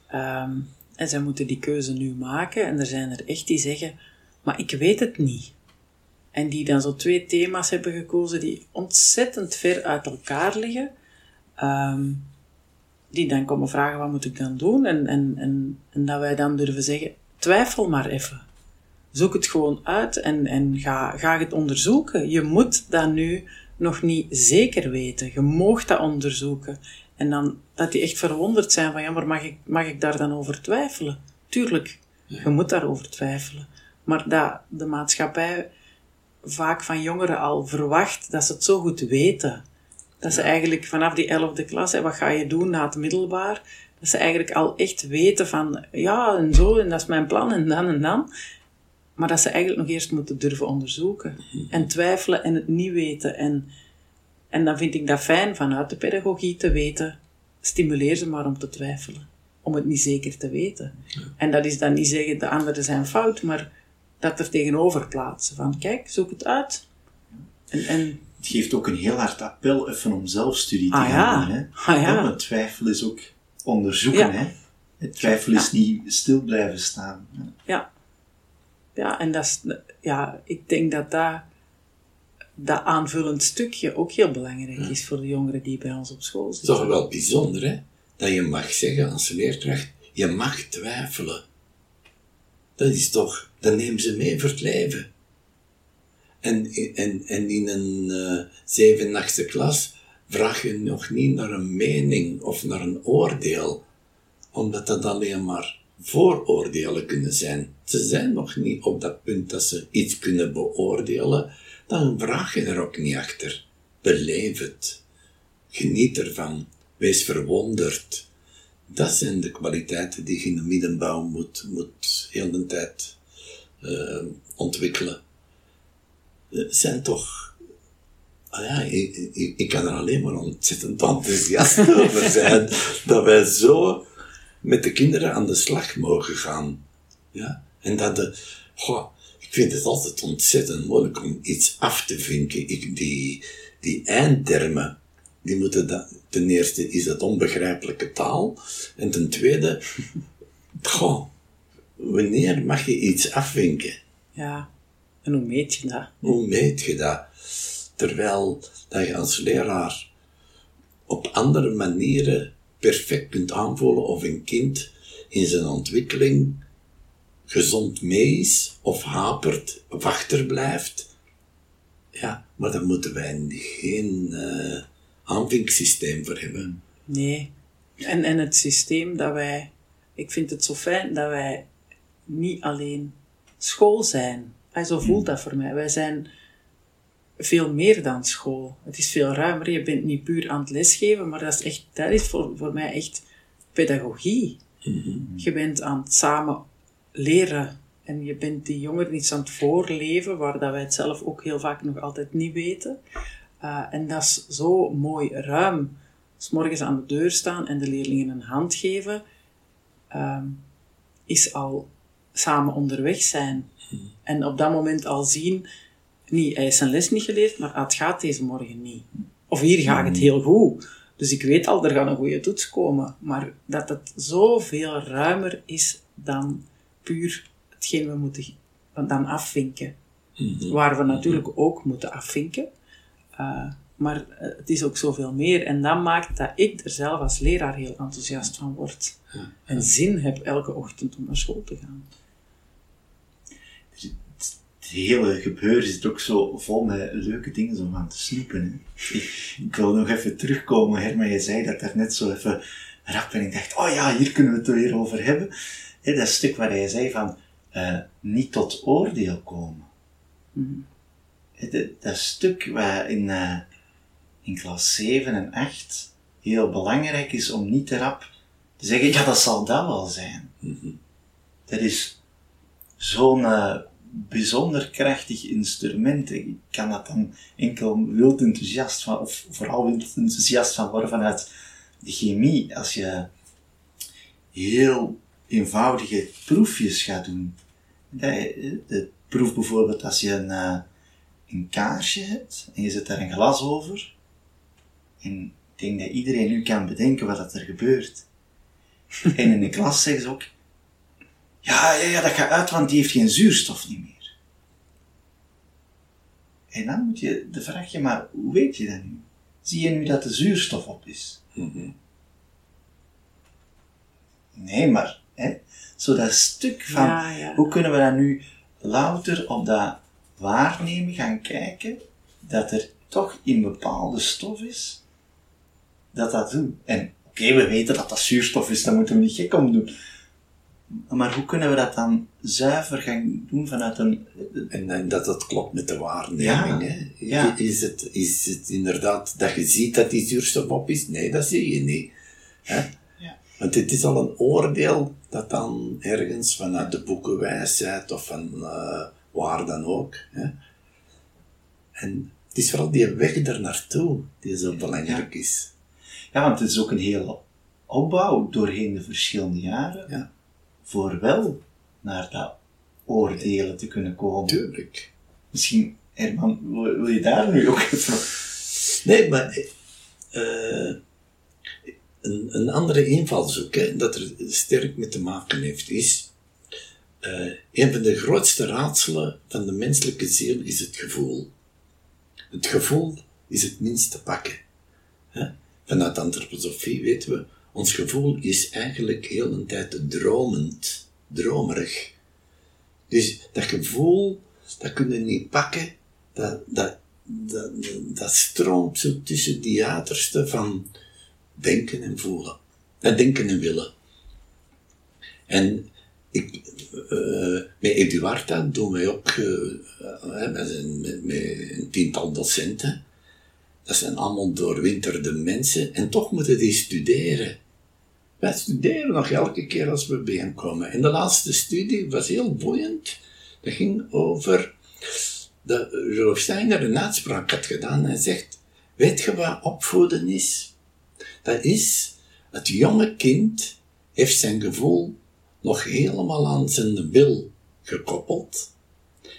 S2: Ehm, en zij moeten die keuze nu maken. En er zijn er echt die zeggen, maar ik weet het niet. En die dan zo twee thema's hebben gekozen die ontzettend ver uit elkaar liggen. Ehm, die dan komen vragen, wat moet ik dan doen? En, en, en, dat wij dan durven zeggen, twijfel maar even. Zoek het gewoon uit en, en ga, ga het onderzoeken. Je moet dat nu nog niet zeker weten. Je moogt dat onderzoeken. En dan dat die echt verwonderd zijn van, ja, maar mag ik, mag ik daar dan over twijfelen? Tuurlijk, je moet daarover twijfelen. Maar dat de maatschappij vaak van jongeren al verwacht dat ze het zo goed weten. Dat ze eigenlijk vanaf die elfde klas, hè, wat ga je doen na het middelbaar, dat ze eigenlijk al echt weten van, ja, en zo, en dat is mijn plan, en dan en dan. Maar dat ze eigenlijk nog eerst moeten durven onderzoeken. En twijfelen en het niet weten. En, en dan vind ik dat fijn vanuit de pedagogie te weten. Stimuleer ze maar om te twijfelen. Om het niet zeker te weten. En dat is dan niet zeggen de anderen zijn fout, maar dat er tegenover plaatsen. Van kijk, zoek het uit. En, en
S1: Het geeft ook een heel hard appel even om zelfstudie te
S2: Ah,
S1: gaan
S2: ja.
S1: doen. Hè?
S2: Ah, ja.
S1: want twijfel is ook onderzoeken. Hè? Het twijfel is niet stil blijven staan.
S2: Ja. Ja, en dat is, ja, ik denk dat dat, dat aanvullend stukje ook heel belangrijk is voor de jongeren die bij ons op school
S3: Het is
S2: zitten.
S3: toch wel bijzonder, hè? Dat je mag zeggen als leerkracht, je mag twijfelen. Dat is toch, dat nemen ze mee voor het leven. En, en, en in een eh zeven, achtste klas vraag je nog niet naar een mening of naar een oordeel, omdat dat alleen maar vooroordelen kunnen zijn. Ze zijn nog niet op dat punt dat ze iets kunnen beoordelen, dan vraag je er ook niet achter. Beleef het. Geniet ervan. Wees verwonderd. Dat zijn de kwaliteiten die je in de middenbouw moet, moet heel de tijd eh, ontwikkelen. Het zijn toch... Ah ja, ik, ik, ik kan er alleen maar ontzettend enthousiast over zijn dat wij zo met de kinderen aan de slag mogen gaan. Ja? En dat de... Goh, ik vind het altijd ontzettend moeilijk om iets af te vinken. Ik, die, die eindtermen, die moeten da- ten eerste is het onbegrijpelijke taal. En ten tweede, goh, wanneer mag je iets afvinken?
S2: Ja. En hoe meet je dat?
S3: Hoe meet je dat? Terwijl dat je als leraar op andere manieren perfect kunt aanvoelen of een kind in zijn ontwikkeling gezond mee is, of hapert, of achterblijft. Ja, maar daar moeten wij geen aanvinksysteem voor hebben.
S2: Nee. En, en het systeem dat wij... Ik vind het zo fijn dat wij niet alleen school zijn. En zo voelt dat voor mij. Wij zijn veel meer dan school. Het is veel ruimer. Je bent niet puur aan het lesgeven, maar dat is, echt, dat is voor, voor mij echt pedagogie. Je bent aan het samen leren. En je bent die jongeren iets aan het voorleven, waar dat wij het zelf ook heel vaak nog altijd niet weten. Uh, en dat is zo mooi ruim. S morgens aan de deur staan en de leerlingen een hand geven, um, is al samen onderweg zijn. En op dat moment al zien, niet, hij heeft zijn les niet geleerd, maar het gaat deze morgen niet. Of hier gaat het heel goed. Dus ik weet al, er gaat een goede toets komen. Maar dat het zoveel ruimer is dan puur hetgeen we moeten dan afvinken.
S3: Mhm.
S2: Waar we natuurlijk ook moeten afvinken. Uh, maar uh, het is ook zoveel meer. En dat maakt dat ik er zelf als leraar heel enthousiast van word. En zin heb elke ochtend om naar school te gaan.
S1: Het hele gebeuren zit ook zo vol met leuke dingen om aan te snoepen. Hè. Ik, wil nog even terugkomen, Herman, je zei dat daar net zo even rap en ik dacht, oh ja, hier kunnen we het er weer over hebben. Hè, dat stuk waar hij zei van, uh, niet tot oordeel komen.
S2: Mm.
S1: Dat, dat stuk waar in, uh, in klas 7 en 8 heel belangrijk is om niet te rap te zeggen, ja, dat zal dat wel zijn.
S3: Mm -hmm.
S1: Dat is zo'n uh, bijzonder krachtig instrument. Ik kan dat dan enkel wild enthousiast van, of vooral wild enthousiast van worden vanuit de chemie. Als je heel eenvoudige proefjes gaat doen. De, de proef bijvoorbeeld als je een, uh, een kaarsje hebt en je zet daar een glas over. En ik denk dat iedereen nu kan bedenken wat er gebeurt. en in de klas zeggen ze ook, ja, ja, ja, dat gaat uit, want die heeft geen zuurstof niet meer. En dan moet je de vraag je, maar hoe weet je dat nu? Zie je nu dat de zuurstof op is?
S3: Mm -hmm.
S1: Nee, maar, hè, zo dat stuk van,
S2: ja, ja.
S1: hoe kunnen we dat nu louter op dat waarnemen gaan kijken, dat er toch in bepaalde stof is, dat dat doet. En oké, okay, we weten dat dat zuurstof is, daar moeten we niet gek om doen. Maar hoe kunnen we dat dan zuiver gaan doen vanuit een...
S3: En, en dat dat klopt met de waarneming,
S1: ja.
S3: hè?
S1: Ja.
S3: Is, het, is het inderdaad dat je ziet dat die zuurstof op is? Nee, dat zie je niet. Hè?
S1: Ja.
S3: Want het is al een oordeel dat dan ergens vanuit de boekenwijsheid of van uh, waar dan ook. Hè? En het is vooral die weg er naartoe die zo belangrijk
S1: ja.
S3: is.
S1: Ja, want het is ook een hele opbouw doorheen de verschillende jaren.
S3: Ja.
S1: Voor wel naar dat oordelen te kunnen komen.
S3: Tuurlijk.
S1: Misschien, Herman, wil, je daar nu ook even...
S3: Nee, maar eh, een, een andere invalshoek, hè, dat er sterk mee te maken heeft, is eh, een van de grootste raadselen van de menselijke ziel is het gevoel. Het gevoel is het minst te pakken. Hè? Vanuit antroposofie weten we, ons gevoel is eigenlijk heel een tijd dromend, dromerig. Dus dat gevoel, dat kun je niet pakken, dat, dat, dat, dat stroomt zo tussen die van denken en voelen. En denken en willen. En ik, uh, met Eduarda doen wij ook uh, met, een, met, een tiental docenten. Dat zijn allemaal doorwinterde mensen en toch moeten die studeren. Wij studeren nog elke keer als we bijeenkomen. En de laatste studie was heel boeiend. Dat ging over dat Rudolf Steiner een uitspraak had gedaan. Hij zegt, weet je wat opvoeden is? Dat is, het jonge kind heeft zijn gevoel nog helemaal aan zijn wil gekoppeld.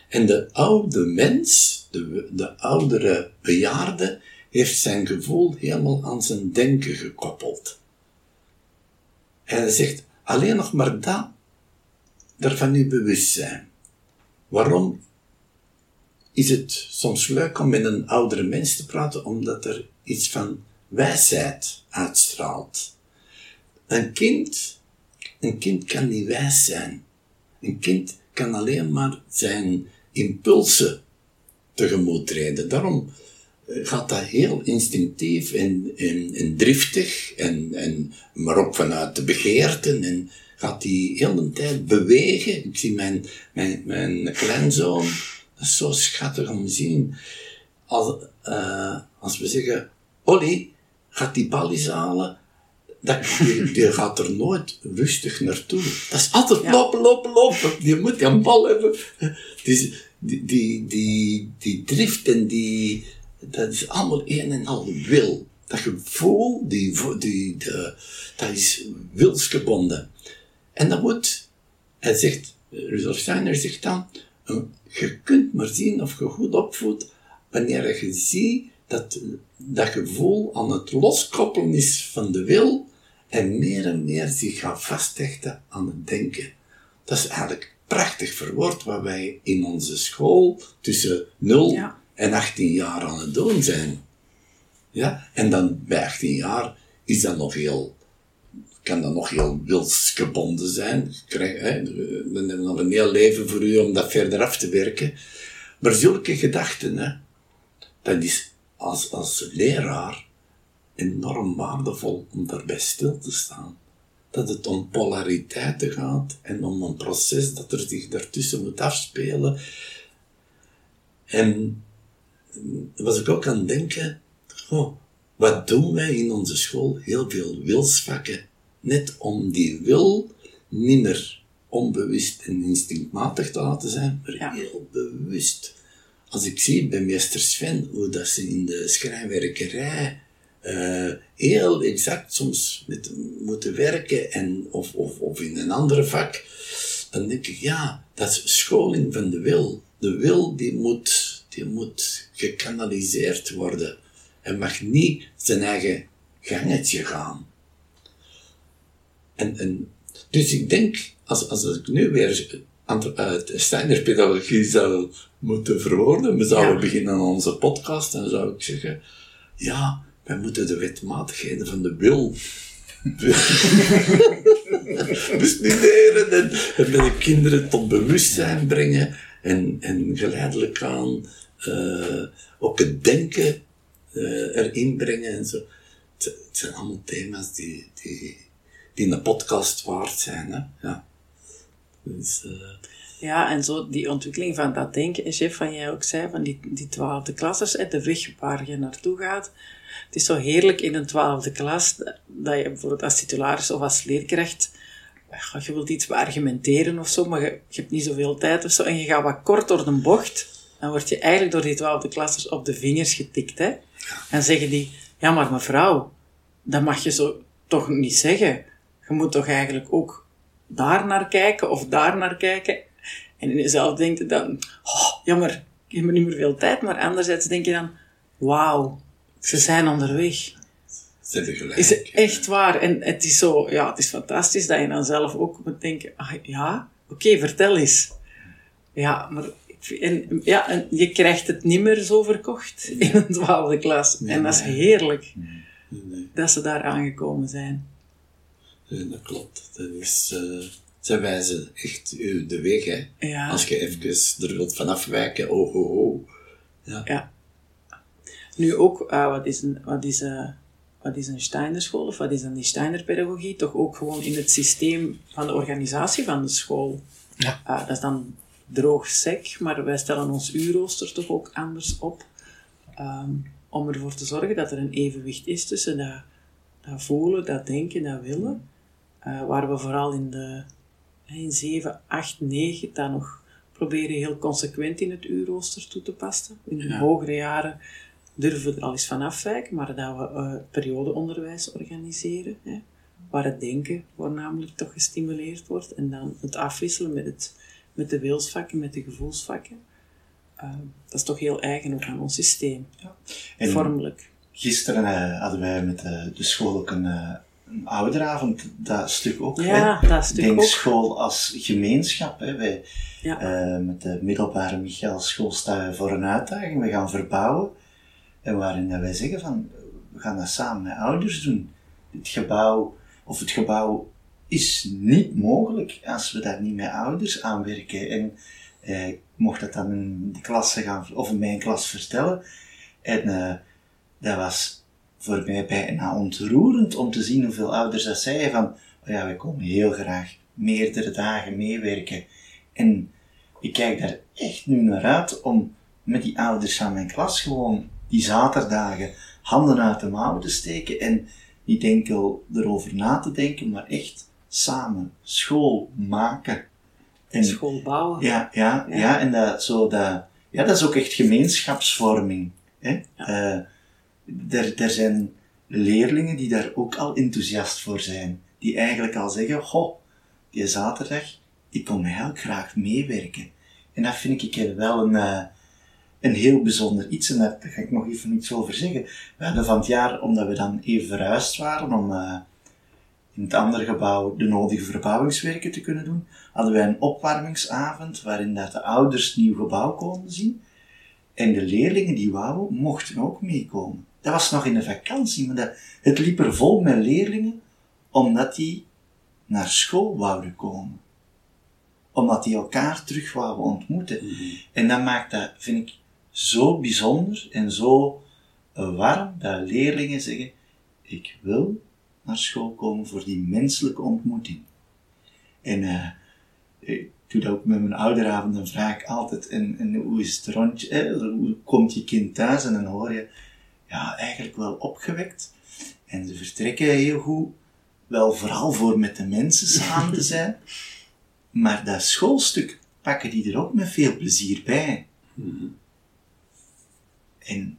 S3: En de oude mens, de, de oudere bejaarde, heeft zijn gevoel helemaal aan zijn denken gekoppeld. En hij zegt, alleen nog maar dat, daarvan nu bewust zijn. Waarom is het soms leuk om met een oudere mens te praten? Omdat er iets van wijsheid uitstraalt. Een kind, een kind kan niet wijs zijn. Een kind kan alleen maar zijn impulsen tegemoet treden. Daarom gaat dat heel instinctief en, en, en driftig, en, en, maar ook vanuit de begeerten. En gaat die heel de tijd bewegen. Ik zie mijn, mijn, mijn kleinzoon, dat is zo schattig om te zien. Als, uh, als we zeggen, Olly, gaat die bal eens halen. Dat, die, die, gaat er nooit rustig naartoe. Dat is altijd ja. lopen, lopen, lopen. Je moet die bal hebben. Dus die, die, die, die drift en die, dat is allemaal een en al wil. Dat gevoel, die, die, de, dat is wilsgebonden. En dat moet, hij zegt, Rudolf Steiner zegt dan, je kunt maar zien of je goed opvoedt wanneer je ziet dat dat gevoel aan het loskoppelen is van de wil en meer en meer zich gaat vasthechten aan het denken. Dat is eigenlijk prachtig verwoord wat wij in onze school tussen 0 ja. En 18 jaar aan het doen zijn. Ja? En dan bij 18 jaar is dat nog heel, kan dat nog heel wilsgebonden zijn. Krijg, hè, dan hebben we nog een heel leven voor u om dat verder af te werken. Maar zulke gedachten, hè, dat is als, als leraar enorm waardevol om daarbij stil te staan. Dat het om polariteiten gaat en om een proces dat er zich daartussen moet afspelen. En was ik ook aan het denken, oh, wat doen wij in onze school? Heel veel wilsvakken. Net om die wil niet meer onbewust en instinctmatig te laten zijn, maar ja. heel bewust als ik zie bij meester Sven hoe dat ze in de schrijnwerkerij uh, heel exact soms met, moeten werken en, of, of, of in een andere vak, dan denk ik, ja, dat is scholing van de wil. De wil die moet, die moet gekanaliseerd worden. Hij mag niet zijn eigen gangetje gaan. En, en, dus ik denk, als, als ik nu weer uit Steiner pedagogie zou moeten verwoorden. We zouden ja. beginnen aan onze podcast en dan zou ik zeggen, ja, wij moeten de wetmatigheden van de wil bestuderen en, en met de kinderen tot bewustzijn brengen en, en geleidelijk aan uh, ook het denken uh, erin brengen en zo. Het, zijn allemaal thema's die, die, die een podcast waard zijn. Hè? Ja. Dus, uh,
S2: ja, en zo die ontwikkeling van dat denken, chef, van jij ook zei, van die, die twaalfde klassers, de weg waar je naartoe gaat. Het is zo heerlijk in een twaalfde klas, dat je bijvoorbeeld als titularis of als leerkracht, je wilt iets argumenteren of zo, maar je, je hebt niet zoveel tijd of zo, en je gaat wat kort door de bocht, dan word je eigenlijk door die twaalfde klassers op de vingers getikt, hè. En zeggen die, ja maar mevrouw, dat mag je zo toch niet zeggen. Je moet toch eigenlijk ook daar naar kijken of daar naar kijken. En in jezelf denk je dan, oh, jammer, ik heb niet meer veel tijd. Maar anderzijds denk je dan, wauw, ze zijn onderweg.
S3: Ze hebben gelijk.
S2: Is het echt waar? En het is zo, ja, het is fantastisch dat je dan zelf ook moet denken, ah, ja, oké, vertel eens. Ja, maar en, ja, en je krijgt het niet meer zo verkocht in een twaalfde klas. En dat is heerlijk
S3: Nee,
S2: dat ze daar aangekomen zijn.
S3: dat klopt. Dat is, eh, zij wijzen echt u de weg, hè.
S2: Ja.
S3: Als je even er wilt van afwijken, oh, oh, oh. Ja.
S2: Ja. Nu ook, eh, wat is een, wat is, eh, wat is een Steinerschool of wat is dan die Steinerpedagogie? Toch ook gewoon in het systeem van de organisatie van de school.
S1: Ja.
S2: Eh, dat is dan droog sec, maar wij stellen ons uurrooster toch ook anders op. ehm, om ervoor te zorgen dat er een evenwicht is tussen dat, dat voelen, dat denken, dat willen. eh, waar we vooral in de in 7, 8, 9 dan nog proberen heel consequent in het uurrooster toe te passen. In de
S3: Ja.
S2: hogere jaren durven we er al eens van afwijken, maar dat we eh, periodeonderwijs organiseren, hè, waar het denken voornamelijk toch gestimuleerd wordt, en dan het afwisselen met, het, met de wilsvakken, met de gevoelsvakken. Eh, dat is toch heel eigen ook aan ons systeem,
S1: En
S2: vormelijk.
S1: gisteren eh, hadden wij met de, de school ook een, eh, een ouderavond, dat stuk ook.
S2: Ja,
S1: hè?
S2: dat stuk
S1: Denk
S2: ook.
S1: school als gemeenschap. Hè? Wij,
S2: Ja.
S1: eh, met de middelbare Michael School staan we voor een uitdaging. We gaan verbouwen. En waarin dat wij zeggen van, we gaan dat samen met ouders doen. Het gebouw, of het gebouw is niet mogelijk als we daar niet met ouders aan werken. En eh, ik mocht dat dan in de klasse gaan, of in mijn klas vertellen. En eh, dat was voor mij bijna ontroerend om te zien hoeveel ouders dat zeiden van, oh ja, wij komen heel graag meerdere dagen meewerken. En ik kijk daar echt nu naar uit om met die ouders van mijn klas gewoon die zaterdagen handen uit de mouwen te steken en niet enkel erover na te denken, maar echt samen school maken. En,
S2: School bouwen.
S1: ja, ja,
S2: Ja.
S1: ja. en dat, zo dat, ja, dat is ook echt gemeenschapsvorming. Hè? Eh, er, er zijn leerlingen die daar ook al enthousiast voor zijn. Die eigenlijk al zeggen, goh, die zaterdag, ik kom heel graag meewerken. En dat vind ik wel een, eh, een heel bijzonder iets. En daar, ga ik nog even iets over zeggen. We hadden van het jaar, omdat we dan even verhuisd waren, om eh, in het andere gebouw de nodige verbouwingswerken te kunnen doen, hadden wij een opwarmingsavond waarin dat de ouders het nieuw gebouw konden zien. En de leerlingen die wouden, mochten ook meekomen. Dat was nog in de vakantie, maar dat, het liep er vol met leerlingen, omdat die naar school wouden komen. Omdat die elkaar terug wouden ontmoeten. En dat maakt dat, vind ik, zo bijzonder en zo warm, dat leerlingen zeggen, ik wil naar school komen voor die menselijke ontmoeting. En eh, ik doe dat ook met mijn ouderavond, dan vraag ik altijd, en, en hoe is het rondje, eh, hoe komt je kind thuis? En dan hoor je, ja, eigenlijk wel opgewekt. En ze vertrekken heel goed, wel vooral voor met de mensen samen te zijn. Maar dat schoolstuk pakken die er ook met veel plezier bij. En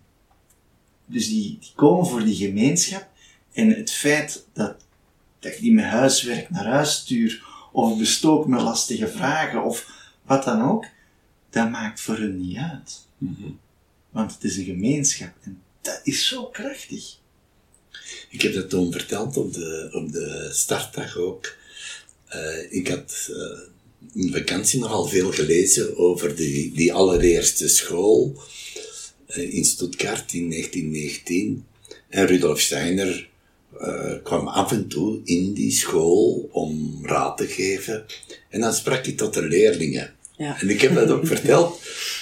S1: dus die, die komen voor die gemeenschap. En het feit dat, dat ik die met huiswerk naar huis stuur, of bestook met lastige vragen, of wat dan ook, dat maakt voor hun niet uit. Want het is een gemeenschap. En dat is zo krachtig.
S3: Ik heb dat toen verteld op de, op de startdag ook. Eh, ik had eh, in vakantie nogal veel gelezen over die, die allereerste school eh, in Stuttgart in 1919. En Rudolf Steiner eh, kwam af en toe in die school om raad te geven. En dan sprak hij tot de leerlingen.
S2: Ja.
S3: En ik heb dat ook verteld.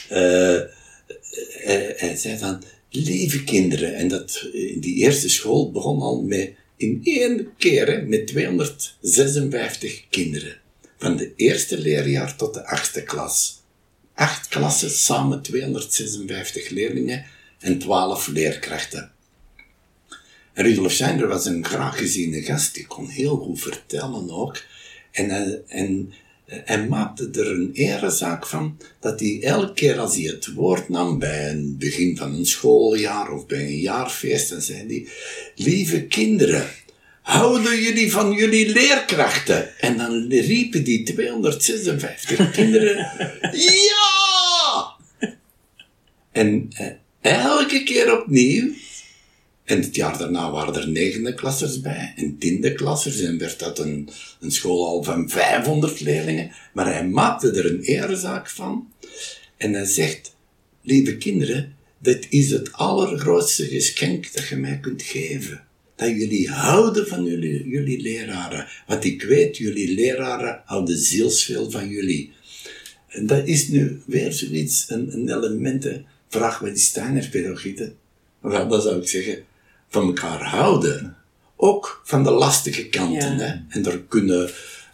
S3: Hij, hij zei dan, lieve kinderen, en dat, in die eerste school begon al met, in één keer, hè, met 256 kinderen. Van de eerste leerjaar tot de achtste klas. Acht klassen, samen 256 leerlingen en 12 leerkrachten. En Rudolf Steiner was een graag geziene gast, die kon heel goed vertellen ook. En, hij- en eh, hij maakte er een erezaak van dat hij elke keer als hij het woord nam bij een begin van een schooljaar of bij een jaarfeest, dan zei hij, lieve kinderen, houden jullie van jullie leerkrachten? En dan riepen die 256 kinderen, ja! En eh, elke keer opnieuw en het jaar daarna waren er negende klassers bij en tiende klassers en werd dat een, een school al van 500 leerlingen. Maar hij maakte er een erezaak van en hij zegt, lieve kinderen, dit is het allergrootste geschenk dat je mij kunt geven. Dat jullie houden van jullie, jullie leraren. Want ik weet, jullie leraren houden zielsveel van jullie. En dat is nu weer zoiets, een, een element, vraag wat die Steiner pedagogiek. Wel, dat zou ik zeggen, van elkaar houden. Ook van de lastige kanten. Hè? En er kunnen,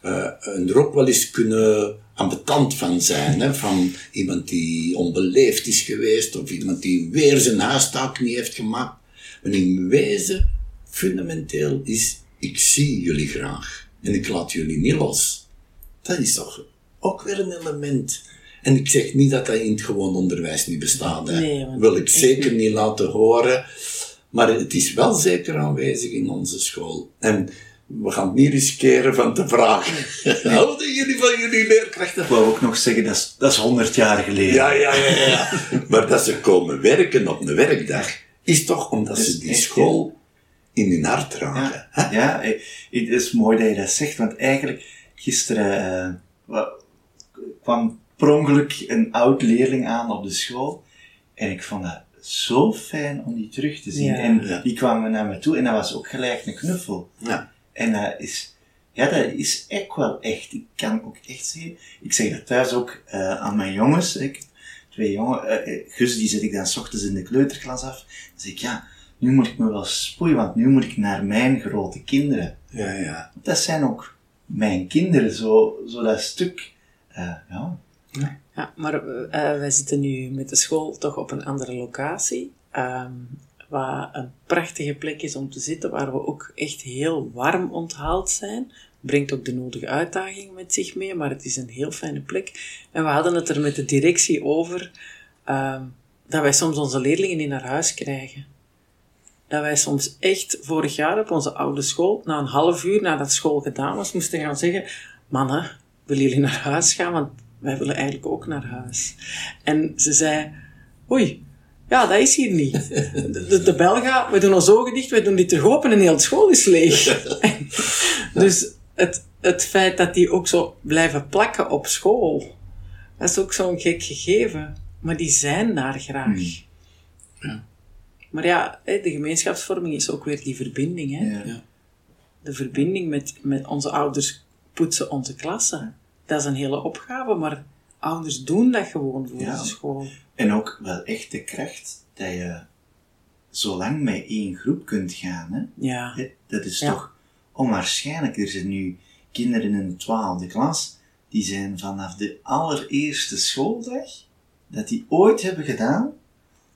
S3: uh, er ook wel eens kunnen ambetant van zijn. Hè? Van iemand die onbeleefd is geweest, of iemand die weer zijn huistaak niet heeft gemaakt. Maar in wezen, fundamenteel is, ik zie jullie graag. En ik laat jullie niet los. Dat is toch ook weer een element. En ik zeg niet dat dat in het gewoon onderwijs niet bestaat. Hè. Nee, Wil ik zeker niet laten horen. Maar het is wel zeker aanwezig in onze school. En we gaan het niet riskeren van te vragen. Houden jullie van jullie leerkrachten?
S1: Ik wou ook nog zeggen, dat is, dat is 100 jaar geleden.
S3: Ja, ja, ja, ja. maar dat ze komen werken op een werkdag, is toch omdat ze die school in hun hart dragen.
S1: Ja, ja, het is mooi dat je dat zegt, want eigenlijk gisteren uh, kwam per ongeluk een oud leerling aan op de school. En ik vond dat zo fijn om die terug te zien. En die kwamen naar me toe en dat was ook gelijk een knuffel. Ja. En dat is, ja, dat is echt wel echt. Ik kan ook echt zien. Ik zeg dat thuis ook uh, aan mijn jongens. Ik, twee jongen, uh, Gus die zet ik dan s ochtends in de kleuterklas af. Dan zeg ik, ja, nu moet ik me wel spoeien, want nu moet ik naar mijn grote kinderen.
S3: Ja, ja.
S1: Dat zijn ook mijn kinderen, zo, zo dat stuk. Uh, ja.
S2: ja. Ja, maar uh, wij zitten nu met de school toch op een andere locatie. Um, waar een prachtige plek is om te zitten, waar we ook echt heel warm onthaald zijn. Brengt ook de nodige uitdaging met zich mee, maar het is een heel fijne plek. En we hadden het er met de directie over um, dat wij soms onze leerlingen in naar huis krijgen. Dat wij soms echt vorig jaar op onze oude school, na een half uur nadat school gedaan was, moesten gaan zeggen: Mannen, willen jullie naar huis gaan? Want wij willen eigenlijk ook naar huis. En ze zei, oei, ja, dat is hier niet. De, de, Belga, we doen ons ogen dicht, we doen die terug open en heel de school is leeg. dus het, het feit dat die ook zo blijven plakken op school, dat is ook zo'n gek gegeven. Maar die zijn daar graag. Hmm. Ja. Maar ja, de gemeenschapsvorming is ook weer die verbinding. Hè? Ja. De verbinding met, met onze ouders poetsen onze klassen dat is een hele opgave, maar ouders doen dat gewoon voor de school.
S1: En ook wel echt de kracht dat je zo lang met één groep kunt gaan. Hè?
S2: Ja.
S1: Dat is toch onwaarschijnlijk. Er zijn nu kinderen in de twaalfde klas, die zijn vanaf de allereerste schooldag, dat die ooit hebben gedaan,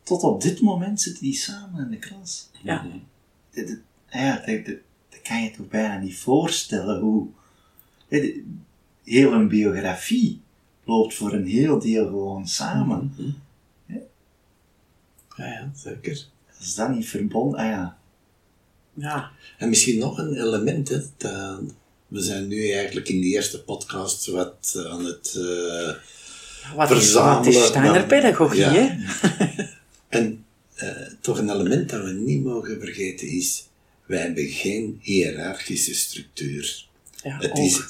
S1: tot op dit moment zitten die samen in de klas.
S2: Ja.
S1: Dat, dat, ja, dat, dat, kan je toch bijna niet voorstellen hoe heel een biografie loopt voor een heel deel gewoon samen.
S3: Mhm. ja? ja, zeker.
S1: Is dat niet verbonden? Ah ja.
S2: Ja.
S3: En misschien nog een element, hè, dat, we zijn nu eigenlijk in de eerste podcast wat aan het uh,
S2: wat
S3: verzamelen.
S2: Is, wat is Steiner-pedagogie, ja. hè?
S3: en uh, toch een element dat we niet mogen vergeten is, wij hebben geen hiërarchische structuur.
S2: Ja,
S3: het is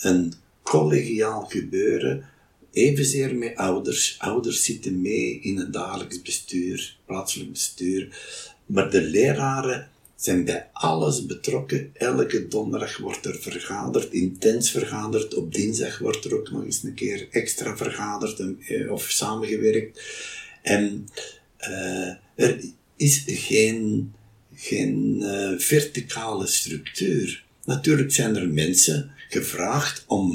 S3: een collegiaal gebeuren, evenzeer met ouders. Ouders zitten mee in het dagelijks bestuur, plaatselijk bestuur, maar de leraren zijn bij alles betrokken. Elke donderdag wordt er vergaderd, intens vergaderd. Op dinsdag wordt er ook nog eens een keer extra vergaderd eh, of samengewerkt. En uh, er is geen, geen uh, verticale structuur. Natuurlijk zijn er mensen gevraagd om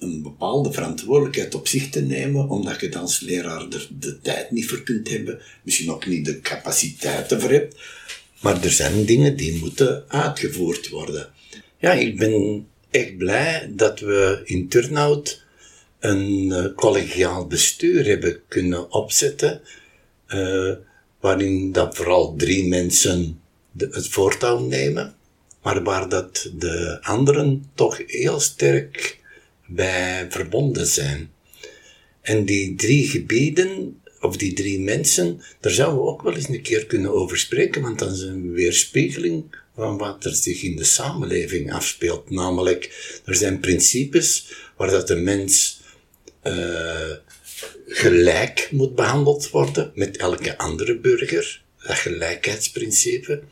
S3: een bepaalde verantwoordelijkheid op zich te nemen, omdat je als leraar er de tijd niet voor kunt hebben, misschien ook niet de capaciteit ervoor hebt. Maar er zijn dingen die moeten uitgevoerd worden. Ja, ik ben echt blij dat we in Turnhout een uh, collegiaal bestuur hebben kunnen opzetten, uh, waarin dat vooral drie mensen het voortouw nemen maar waar dat de anderen toch heel sterk bij verbonden zijn. En die drie gebieden, of die drie mensen, daar zouden we ook wel eens een keer kunnen over spreken, want dat is een weerspiegeling van wat er zich in de samenleving afspeelt. Namelijk, er zijn principes waar dat de mens uh, gelijk moet behandeld worden met elke andere burger. Dat gelijkheidsprincipe.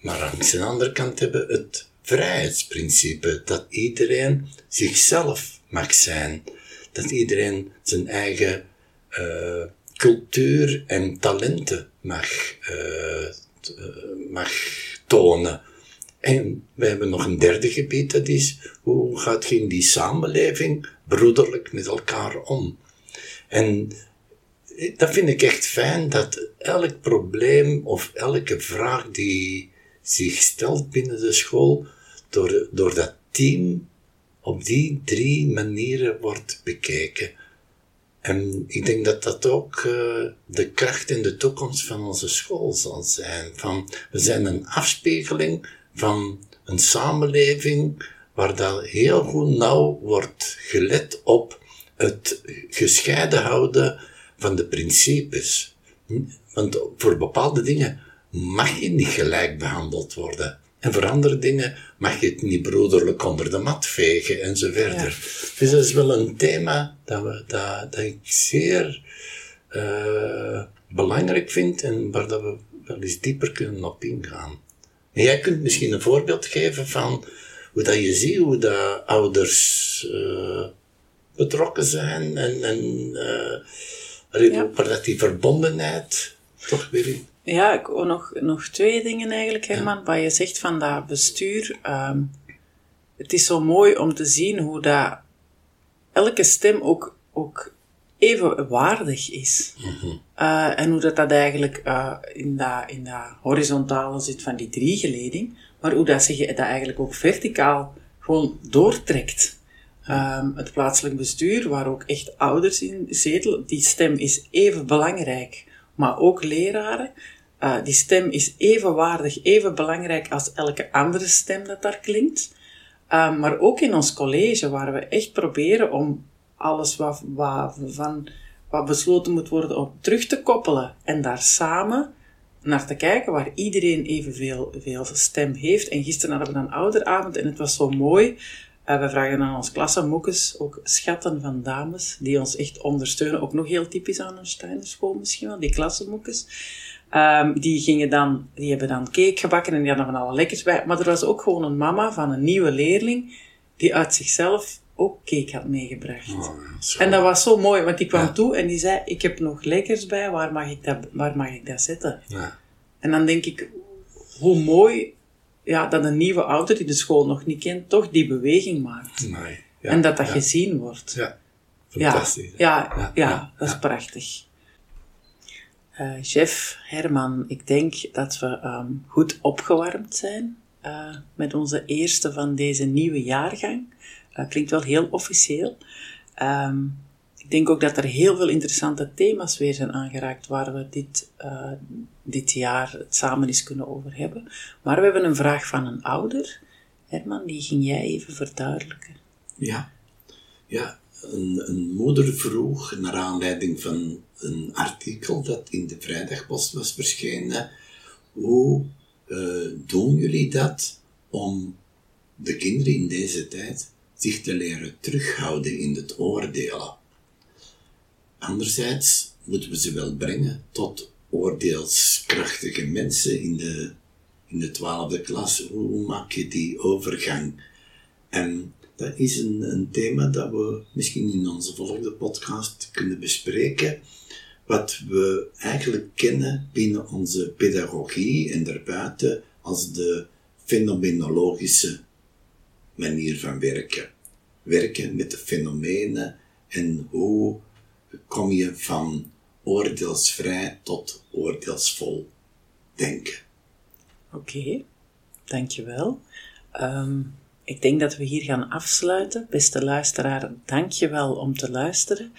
S3: Maar aan de andere kant hebben we het vrijheidsprincipe. Dat iedereen zichzelf mag zijn. Dat iedereen zijn eigen uh, cultuur en talenten mag, uh, mag tonen. En we hebben nog een derde gebied, dat is hoe gaat je in die samenleving broederlijk met elkaar om? En dat vind ik echt fijn, dat elk probleem of elke vraag die zich stelt binnen de school, door, door dat team op die drie manieren wordt bekeken. En ik denk dat dat ook uh, de kracht en de toekomst van onze school zal zijn. Van, we zijn een afspiegeling van een samenleving waar dat heel goed nauw wordt gelet op het gescheiden houden van de principes. Want voor bepaalde dingen mag je niet gelijk behandeld worden. En voor andere dingen mag je het niet broederlijk onder de mat vegen en zo verder. Dus dat is wel een thema dat, we, dat, dat ik zeer uh, belangrijk vind en waar dat we wel eens dieper kunnen op ingaan. En jij kunt misschien een voorbeeld geven van hoe dat je ziet hoe dat ouders uh, betrokken zijn en, en uh, ja. die verbondenheid toch weer
S2: ja, ik wil nog, nog twee dingen eigenlijk, Herman. Wat je zegt van dat bestuur. Um, het is zo mooi om te zien hoe dat elke stem ook, ook even waardig is. Mm uh, en hoe dat, dat eigenlijk uh, in, dat, in dat horizontale zit van die driegeleding, maar hoe dat zich dat eigenlijk ook verticaal gewoon doortrekt. Um, het plaatselijk bestuur, waar ook echt ouders in zetelen, die stem is even belangrijk maar ook leraren. Uh, die stem is even waardig, even belangrijk als elke andere stem dat daar klinkt. Uh, maar ook in ons college, waar we echt proberen om alles wat, wat, van, wat besloten moet worden op terug te koppelen en daar samen naar te kijken, waar iedereen evenveel veel stem heeft. En gisteren hadden we een ouderavond en het was zo mooi. Uh, we vragen aan ons klassenmoekes ook schatten van dames die ons echt ondersteunen. Ook nog heel typisch aan een Steinerschool misschien wel, die klassenmoekes. Um, die gingen dan, die hebben dan cake gebakken en die hadden van alle lekkers bij. Maar er was ook gewoon een mama van een nieuwe leerling die uit zichzelf ook cake had meegebracht. Oh, en dat was zo mooi, want die kwam toe en die zei, ik heb nog lekkers bij, waar mag ik dat, waar mag ik dat zetten? Ja. En dan denk ik, hoe mooi ja, dat een nieuwe ouder die de school nog niet kent, toch die beweging maakt. Nee, ja, en dat dat gezien wordt.
S3: Ja, fantastisch.
S2: Ja, ja, dat is prachtig. Uh, chef Herman, ik denk dat we um, goed opgewarmd zijn uh, met onze eerste van deze nieuwe jaargang. Uh, klinkt wel heel officieel. Um, ik denk ook dat er heel veel interessante thema's weer zijn aangeraakt waar we dit, dit jaar het samen eens kunnen over hebben. Maar we hebben een vraag van een ouder. Herman, die ging jij even verduidelijken.
S3: Ja, ja een, een moeder vroeg, naar aanleiding van een artikel dat in de Vrijdagpost was verschenen, hoe uh, doen jullie dat om de kinderen in deze tijd zich te leren terughouden in het oordelen? Anderzijds moeten we ze wel brengen tot oordeelskrachtige mensen in de, in de twaalfde klas. Hoe maak je die overgang? En dat is een, een thema dat we misschien in onze volgende podcast kunnen bespreken. Wat we eigenlijk kennen binnen onze pedagogie en daarbuiten als de fenomenologische manier van werken. Werken met de fenomenen en hoe kom je van oordeelsvrij tot oordeelsvol denken.
S2: Oké, dankjewel. Um, ik denk dat we hier gaan afsluiten. Beste luisteraar, dankjewel om te luisteren.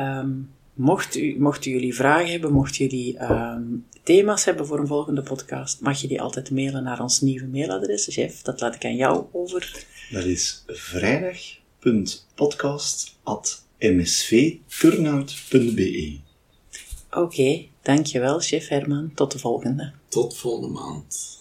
S2: Um, mocht, u, mocht u jullie vragen hebben, mocht jullie um, thema's hebben voor een volgende podcast, mag je die altijd mailen naar ons nieuwe mailadres, chef. Dat laat ik aan jou over.
S1: Dat is vrijdag.podcast.msvturnout.be
S2: Oké, dankjewel, chef Herman. Tot de volgende.
S3: Tot volgende maand.